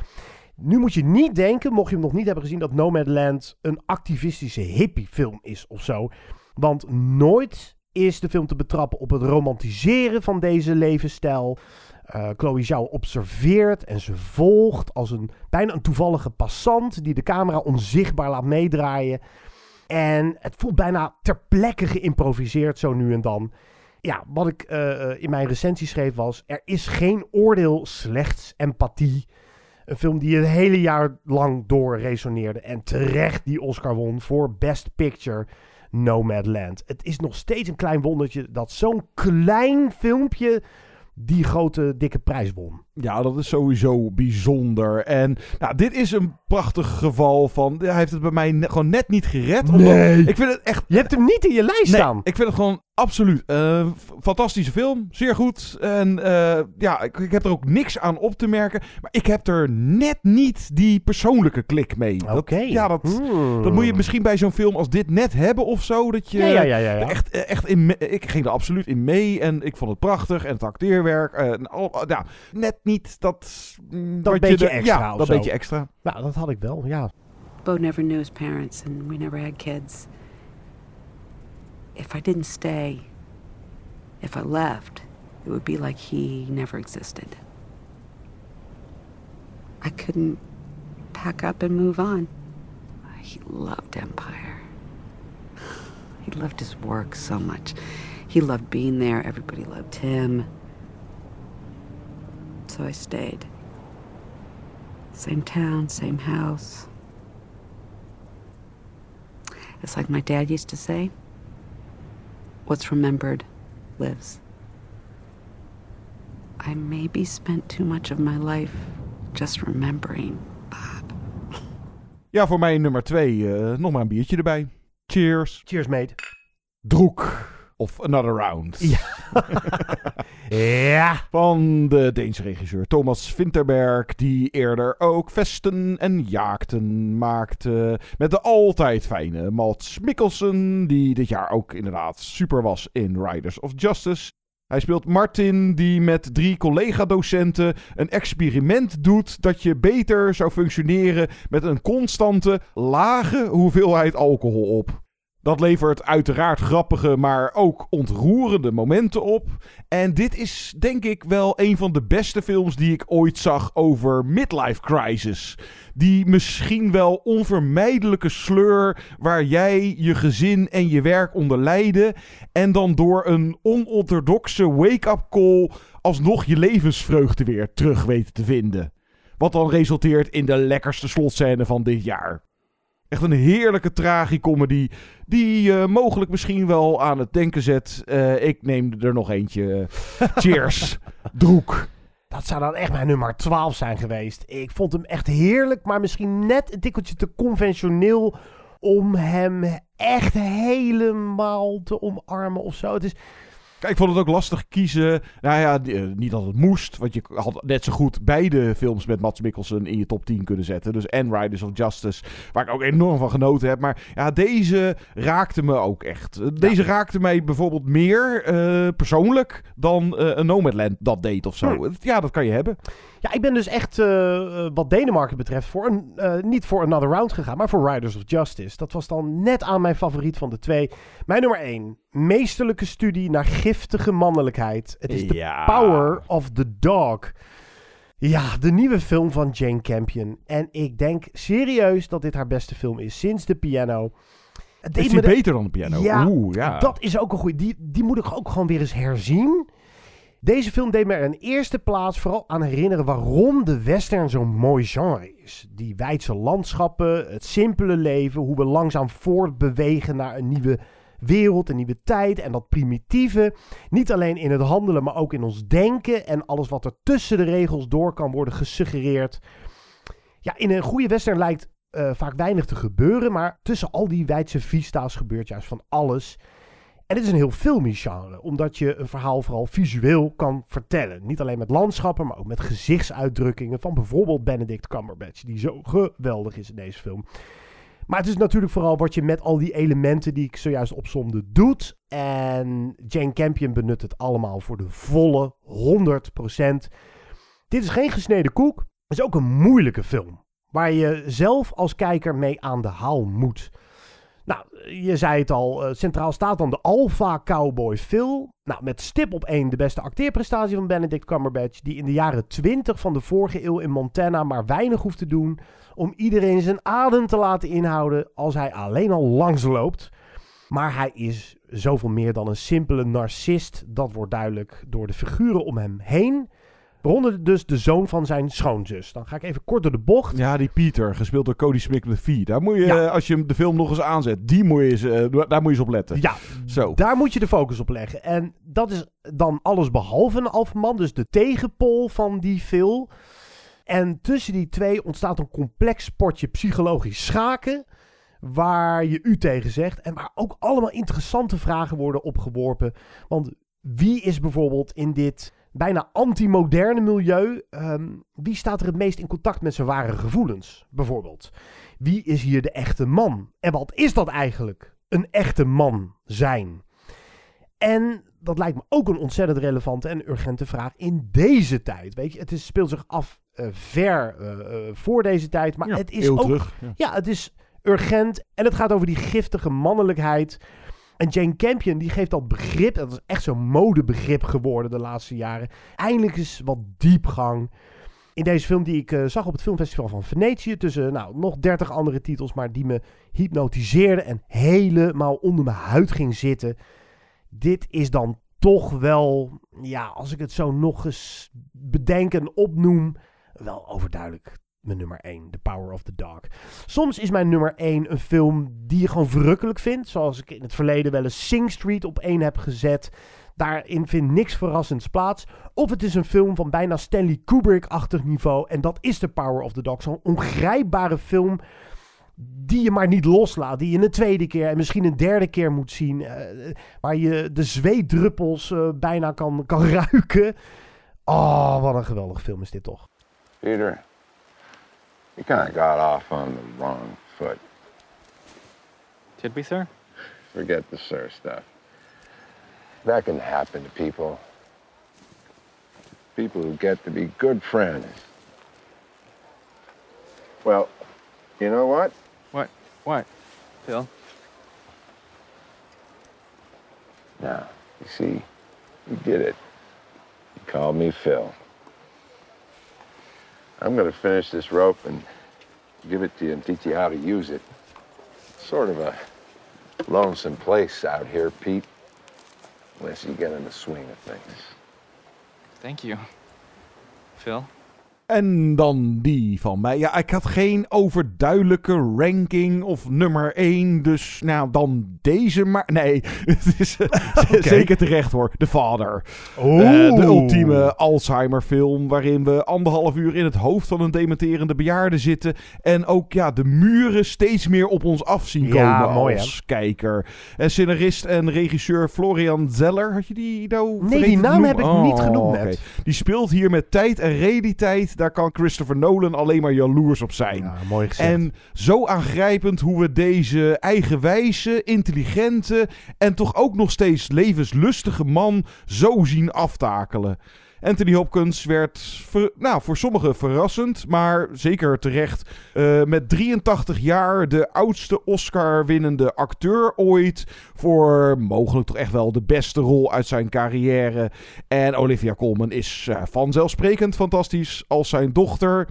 Nu moet je niet denken, mocht je hem nog niet hebben gezien, dat Nomadland een activistische hippiefilm is of zo. Want nooit is de film te betrappen op het romantiseren van deze levensstijl. Uh, Chloe Zhao observeert en ze volgt als een bijna een toevallige passant die de camera onzichtbaar laat meedraaien. En het voelt bijna ter plekke geïmproviseerd zo nu en dan. Ja, wat ik uh, in mijn recensie schreef was: er is geen oordeel, slechts empathie. Een film die het hele jaar lang door resoneerde en terecht die Oscar won voor Best Picture. Nomadland. Het is nog steeds een klein wondertje dat zo'n klein filmpje die grote dikke prijs won. Ja, dat is sowieso bijzonder. En nou, dit is een prachtig geval van... Hij heeft het bij mij ne gewoon net niet gered. Nee. ik vind het echt... Je hebt hem niet in je lijst nee, staan. ik vind het gewoon absoluut. Uh, fantastische film. Zeer goed. En uh, ja, ik, ik, heb er ook niks aan op te merken. Maar ik heb er net niet die persoonlijke klik mee. Oké. Okay. Ja, dat, hmm. dat moet je misschien bij zo'n film als dit net hebben of zo. Dat je ja, ja, ja, ja, ja. echt, echt in... Ik ging er absoluut in mee. En ik vond het prachtig. En het acteerwerk. En al, ja, net niet dat... Dat beetje de, extra Ja, dat zo. beetje extra. Nou, dat had ik wel, ja. Bo never knew his parents and we never had kids. If I didn't stay, if I left, it would be like he never existed. I couldn't pack up and move on. He loved Empire. He loved his work so much. He loved being there. Everybody loved him. So I stayed. Same town, same house. It's like my dad used to say what's remembered lives. I maybe spent too much of my life just remembering Bob. Ja, voor mij nummer twee. Uh, nog maar een biertje erbij. Cheers. Cheers, mate. Droek. Of Another Round. Ja. ja. Van de Deense regisseur Thomas Vinterberg, die eerder ook Vesten en Jaakten maakte. Met de altijd fijne Mats Mikkelsen, die dit jaar ook inderdaad super was in Riders of Justice. Hij speelt Martin, die met drie collega-docenten een experiment doet dat je beter zou functioneren met een constante, lage hoeveelheid alcohol op. Dat levert uiteraard grappige, maar ook ontroerende momenten op. En dit is denk ik wel een van de beste films die ik ooit zag over midlife crisis. Die misschien wel onvermijdelijke sleur waar jij je gezin en je werk onder lijden. En dan door een onorthodoxe wake-up call alsnog je levensvreugde weer terug weten te vinden. Wat dan resulteert in de lekkerste slotscène van dit jaar. Echt een heerlijke tragicomedy. Die uh, mogelijk misschien wel aan het denken zet. Uh, ik neem er nog eentje. Cheers. Droek. Dat zou dan echt mijn nummer 12 zijn geweest. Ik vond hem echt heerlijk, maar misschien net een tikkeltje te conventioneel om hem echt helemaal te omarmen of zo. Het is, Kijk, ik vond het ook lastig kiezen. Nou ja, niet dat het moest. Want je had net zo goed beide films met Mats Mikkelsen in je top 10 kunnen zetten. Dus en Riders of Justice, waar ik ook enorm van genoten heb. Maar ja, deze raakte me ook echt. Deze raakte mij bijvoorbeeld meer uh, persoonlijk dan uh, een Nomadland dat deed of zo. Hm. Ja, dat kan je hebben. Ja, ik ben dus echt, uh, wat Denemarken betreft, voor een, uh, niet voor Another Round gegaan, maar voor Riders of Justice. Dat was dan net aan mijn favoriet van de twee. Mijn nummer 1. Meesterlijke studie naar giftige mannelijkheid. Het is ja. The Power of the Dog. Ja, de nieuwe film van Jane Campion. En ik denk serieus dat dit haar beste film is sinds de piano. Het is die de... beter dan de piano? Ja, Oeh, ja. dat is ook een goede. Die, die moet ik ook gewoon weer eens herzien. Deze film deed me in eerste plaats vooral aan herinneren waarom de western zo'n mooi genre is. Die wijdse landschappen, het simpele leven, hoe we langzaam voortbewegen naar een nieuwe wereld, een nieuwe tijd en dat primitieve. Niet alleen in het handelen, maar ook in ons denken en alles wat er tussen de regels door kan worden gesuggereerd. Ja, in een goede western lijkt uh, vaak weinig te gebeuren, maar tussen al die wijdse vista's gebeurt juist van alles. En dit is een heel filmisch genre, omdat je een verhaal vooral visueel kan vertellen. Niet alleen met landschappen, maar ook met gezichtsuitdrukkingen van bijvoorbeeld Benedict Cumberbatch, die zo geweldig is in deze film. Maar het is natuurlijk vooral wat je met al die elementen die ik zojuist opzomde doet. En Jane Campion benut het allemaal voor de volle 100%. Dit is geen gesneden koek. Het is ook een moeilijke film. Waar je zelf als kijker mee aan de haal moet. Nou, je zei het al, eh, centraal staat dan de Alpha Cowboy Phil. Nou, met stip op één de beste acteerprestatie van Benedict Cumberbatch... die in de jaren 20 van de vorige eeuw in Montana maar weinig hoeft te doen... om iedereen zijn adem te laten inhouden als hij alleen al langsloopt. Maar hij is zoveel meer dan een simpele narcist. Dat wordt duidelijk door de figuren om hem heen... Waaronder dus de zoon van zijn schoonzus. Dan ga ik even kort door de bocht. Ja, die Pieter, gespeeld door Cody Smith McPhee. Daar moet je, Ja. eh, als je de film nog eens aanzet, die moet je eens, eh, daar moet je eens op letten. Ja, Zo. daar moet je de focus op leggen. En dat is dan alles behalve een alfaman. Dus de tegenpol van die Phil. En tussen die twee ontstaat een complex sportje psychologisch schaken. Waar je u tegen zegt. En waar ook allemaal interessante vragen worden opgeworpen. Want wie is bijvoorbeeld in dit bijna anti-moderne milieu. ehm, wie staat er het meest in contact met zijn ware gevoelens? Bijvoorbeeld. Wie is hier de echte man? En wat is dat eigenlijk? Een echte man zijn. En dat lijkt me ook een ontzettend relevante en urgente vraag in deze tijd. Weet je, het is, speelt zich af eh, ver eh, eh, voor deze tijd, maar Ja, het is ook. terug, ja. ja, het is urgent en het gaat over die giftige mannelijkheid. En Jane Campion die geeft dat begrip, dat is echt zo'n modebegrip geworden de laatste jaren. Eindelijk is wat diepgang. In deze film die ik eh, zag op het filmfestival van Venetië, tussen nou, nog 30 andere titels, maar die me hypnotiseerden en helemaal onder mijn huid ging zitten. Dit is dan toch wel, ja, als ik het zo nog eens bedenk en opnoem, wel overduidelijk mijn nummer 1, The Power of the Dog. Soms is mijn nummer 1 een film die je gewoon verrukkelijk vindt, zoals ik in het verleden wel eens Sing Street op 1 heb gezet. Daarin vindt niks verrassends plaats. Of het is een film van bijna Stanley Kubrick-achtig niveau. En dat is The Power of the Dog. Zo'n ongrijpbare film die je maar niet loslaat. Die je een tweede keer en misschien een derde keer moet zien. eh, waar je de zweetdruppels eh, bijna kan, kan ruiken. Oh, wat een geweldig film is dit toch. Peter, you kind of got off on the wrong foot. Did we, sir? Forget the sir stuff. That can happen to people. People who get to be good friends. Well, you know what? What? What? Phil? Now, you see, you did it. You called me Phil. I'm going to finish this rope and give it to you and teach you how to use it. It's sort of a lonesome place out here, Pete, unless you get in the swing of things. Thank you. Phil? En dan die van mij. Ja, ik had geen overduidelijke ranking of nummer 1. Dus nou, dan deze maar. Nee, het is eh, zeker terecht hoor. The Father. Oeh. Eh, de ultieme Alzheimer film. Waarin we anderhalf uur in het hoofd van een dementerende bejaarde zitten. En ook ja, de muren steeds meer op ons af zien komen Ja, mooi, als kijker. En scenarist en regisseur Florian Zeller. Had je die nou Nee, die naam heb ik niet Oh, genoemd. Die speelt hier met tijd en realiteit. Daar kan Christopher Nolan alleen maar jaloers op zijn. Ja, mooi gezegd. En zo aangrijpend hoe we deze eigenwijze, intelligente en toch ook nog steeds levenslustige man zo zien aftakelen. Anthony Hopkins werd ver- nou, voor sommigen verrassend, maar zeker terecht. eh, met 83 jaar de oudste Oscar-winnende acteur ooit. Voor mogelijk toch echt wel de beste rol uit zijn carrière. En Olivia Colman is eh, vanzelfsprekend fantastisch als zijn dochter.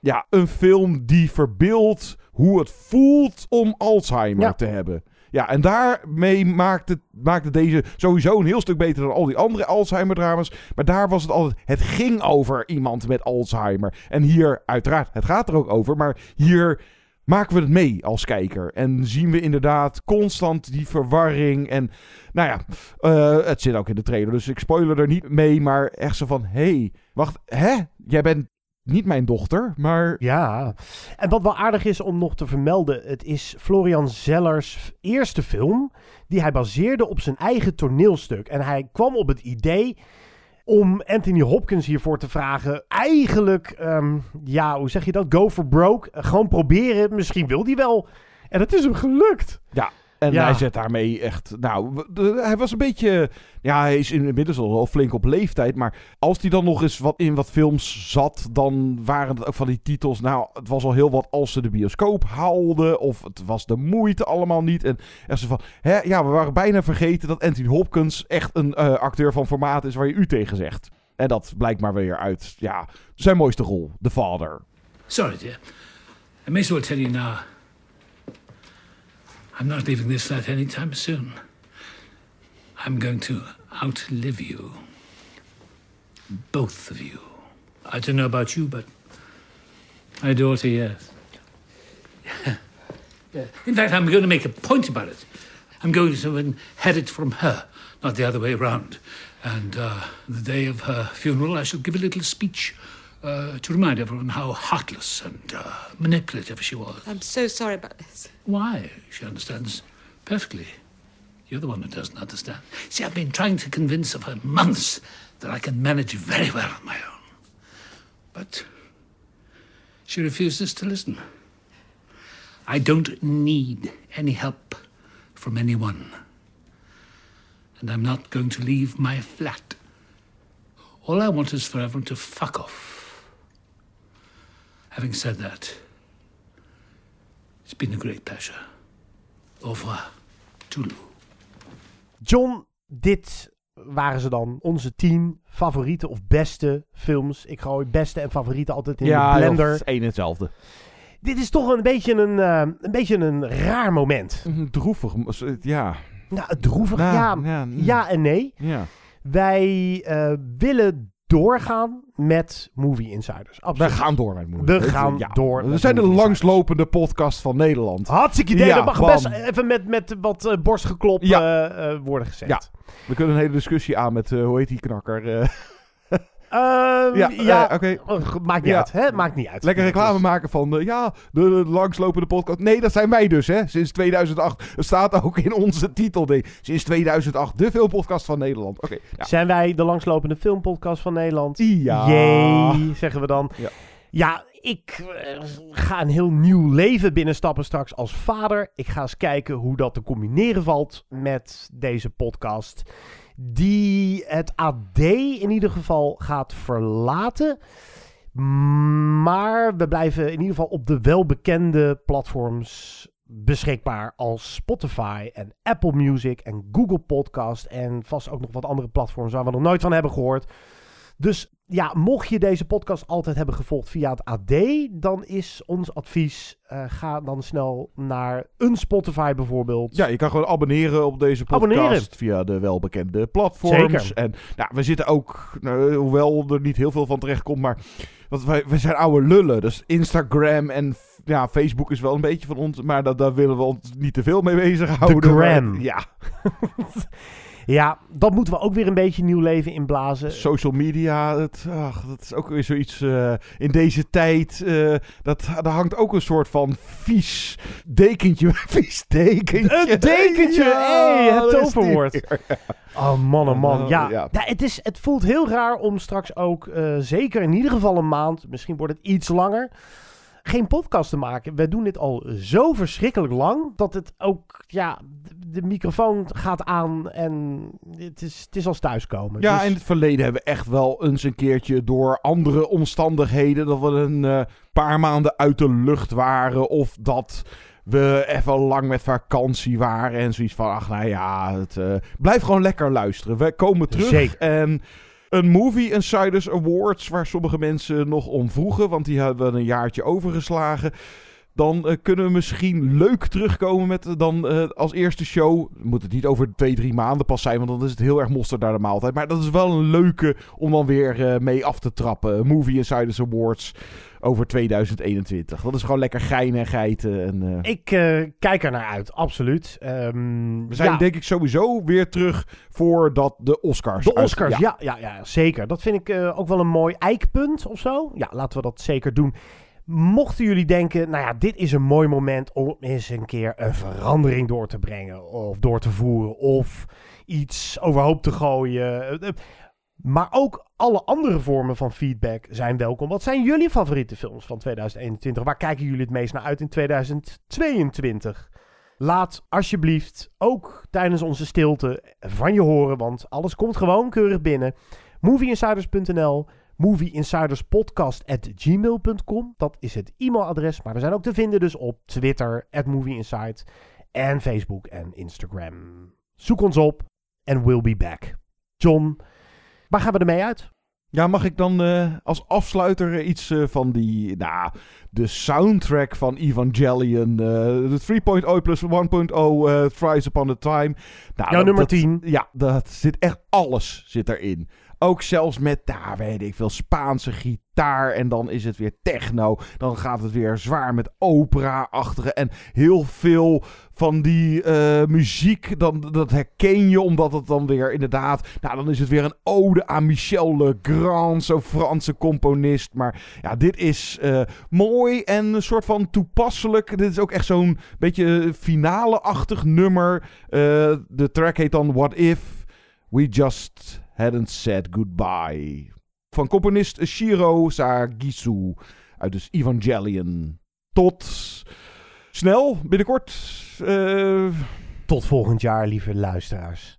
Ja, een film die verbeeldt hoe het voelt om Alzheimer Ja. te hebben. Ja, en daarmee maakt het, maakt het deze sowieso een heel stuk beter dan al die andere Alzheimer-dramas. Maar daar was het altijd, het ging over iemand met Alzheimer. En hier, uiteraard, het gaat er ook over, maar hier maken we het mee als kijker. En zien we inderdaad constant die verwarring. En nou ja, eh, het zit ook in de trailer, dus ik spoiler er niet mee. Maar echt zo van, hé, hey, wacht, hè? Jij bent niet mijn dochter, maar... Ja, en wat wel aardig is om nog te vermelden, het is Florian Zellers eerste film die hij baseerde op zijn eigen toneelstuk. En hij kwam op het idee om Anthony Hopkins hiervoor te vragen. Eigenlijk, ehm, ja, hoe zeg je dat? Go for broke. Uh, gewoon proberen. Misschien wil hij wel. En het is hem gelukt. Ja, en Ja. hij zet daarmee echt. Nou, hij was een beetje. Ja, hij is inmiddels al wel flink op leeftijd. Maar als hij dan nog eens wat in wat films zat. dan waren het ook van die titels. Nou, het was al heel wat als ze de bioscoop haalden. Of het was de moeite allemaal niet. En er ze van. Hè, ja, we waren bijna vergeten dat Anthony Hopkins echt een eh, acteur van formaat is waar je u tegen zegt. En dat blijkt maar weer uit. Ja, zijn mooiste rol, The Father. Sorry, dear. I may as well tell you now. I'm not leaving this flat anytime soon. I'm going to outlive you. Both of you. I don't know about you, but my daughter, yes. Yeah. In fact, I'm going to make a point about it. I'm going to inherit it from her, not the other way around. And uh, the day of her funeral, I shall give a little speech uh, to remind everyone how heartless and uh, manipulative she was. I'm so sorry about this. Why? She understands perfectly. You're the one who doesn't understand. See, I've been trying to convince her for months that I can manage very well on my own. But she refuses to listen. I don't need any help from anyone. And I'm not going to leave my flat. All I want is for everyone to fuck off. Having said that, it's been a great pleasure. Au revoir. Toodaloo. John, dit waren ze dan onze tien favoriete of beste films. Ik gooi beste en favoriete altijd in ja, de blender. het is één en hetzelfde. Dit is toch een beetje een, eh, een, beetje een raar moment. Droevig, ja. Nou, droevig, Nou, ja, ja, ja, mm. en nee. Ja. Wij eh, willen doorgaan met Movie Insiders. Absoluut. We gaan door met Movie We gaan Ja. door. We zijn de langslopende podcast van Nederland. Hartstikke idee. Ja, dat mag bam. best even met, met wat eh, borstgeklop Ja. eh, eh, worden gezegd. Ja, we kunnen een hele discussie aan met, hoe heet die knakker? eh, Ehm, Ja, ja, eh, oké. oh, maakt niet Ja. uit. Hè? Maakt niet uit. Lekker reclame maken van, eh, ja, de, de langslopende podcast. Nee, dat zijn wij dus, hè. Sinds 2008. Het staat ook in onze titel. Sinds 2008, de filmpodcast van Nederland. Oké, ja. Zijn wij de langslopende filmpodcast van Nederland? Ja. Jee, zeggen we dan. Ja. Ja, ik eh, ga een heel nieuw leven binnenstappen straks als vader. Ik ga eens kijken hoe dat te combineren valt met deze podcast. Die het AD in ieder geval gaat verlaten. Maar we blijven in ieder geval op de welbekende platforms beschikbaar als Spotify en Apple Music en Google Podcast en vast ook nog wat andere platforms waar we nog nooit van hebben gehoord. Dus ja, mocht je deze podcast altijd hebben gevolgd via het AD, dan is ons advies: eh, ga dan snel naar een Spotify bijvoorbeeld. Ja, je kan gewoon abonneren op deze podcast Abonneren. via de welbekende platforms. Zeker. En nou, we zitten ook, nou, hoewel er niet heel veel van terecht komt, maar want wij, wij zijn oude lullen. Dus Instagram en ja, Facebook is wel een beetje van ons, maar dat, daar willen we ons niet te veel mee bezighouden. De Maar- gram. Ja, Ja, dat moeten we ook weer een beetje nieuw leven inblazen. social media, het, ach, dat is ook weer zoiets eh, in deze tijd. eh, dat, daar hangt ook een soort van vies dekentje. Vies dekentje. Een dekentje, hey, het toverwoord. Oh man, oh man. Oh, Ja, ja. ja, het, is, het voelt heel raar om straks ook, eh, zeker in ieder geval een maand, misschien wordt het iets langer, geen podcast te maken. We doen dit al zo verschrikkelijk lang dat het ook, ja, de, microfoon gaat aan en het is, het is als thuiskomen. Ja, Dus- in het verleden hebben we echt wel eens een keertje door andere omstandigheden dat we een eh, paar maanden uit de lucht waren of dat we even lang met vakantie waren en zoiets van, ach nou ja, het, eh, blijf gewoon lekker luisteren. We komen terug Zeker. en een Movie Insiders Awards waar sommige mensen nog om vroegen, want die hebben we een jaartje overgeslagen. Dan eh, kunnen we misschien leuk terugkomen met eh, dan eh, als eerste show. Moet het niet over twee, drie maanden pas zijn, want dan is het heel erg mosterd naar de maaltijd. Maar dat is wel een leuke om dan weer mee af te trappen. Movie Insiders Awards over 2021. Dat is gewoon lekker geinen en geiten. En, eh, Ik eh, kijk er naar uit, absoluut. Ehm, we zijn ja. denk ik sowieso weer terug voordat de Oscars. De uit- Oscars, ja. Ja, ja, zeker. Dat vind ik eh, ook wel een mooi eikpunt of zo. Ja, laten we dat zeker doen. Mochten jullie denken, nou ja, dit is een mooi moment om eens een keer een verandering door te brengen of door te voeren of iets overhoop te gooien. Maar ook alle andere vormen van feedback zijn welkom. Wat zijn jullie favoriete films van 2021? Waar kijken jullie het meest naar uit in 2022? Laat alsjeblieft ook tijdens onze stilte van je horen, want alles komt gewoon keurig binnen. Movieinsiders.nl, movieinsiderspodcast.gmail.com. Dat is het e-mailadres, maar we zijn ook te vinden dus op Twitter, at movieinsight, en Facebook en Instagram. Zoek ons op en we'll be back. John, waar gaan we ermee uit? Ja, mag ik dan eh, als afsluiter iets eh, van die, nou, de soundtrack van Evangelion, eh, de 3.0 plus 1.0 eh Thrice Upon a Time. Nou, Jouw nummer dat- 10. Ja, dat zit echt alles zit erin. Ook zelfs met, nou, weet ik veel, Spaanse gitaar en dan is het weer techno. Dan gaat het weer zwaar met opera-achtige en heel veel van die eh, muziek, dan, dat herken je omdat het dan weer inderdaad, nou dan is het weer een ode aan Michel Legrand, zo'n Franse componist. Maar ja, dit is eh, mooi en een soort van toepasselijk. Dit is ook echt zo'n beetje finale-achtig nummer. Eh, de track heet dan What If We Just Hadn't Said Goodbye. Van componist Shiro Sagisu uit dus Evangelion. Tot snel, binnenkort. eh, Tot volgend jaar, lieve luisteraars.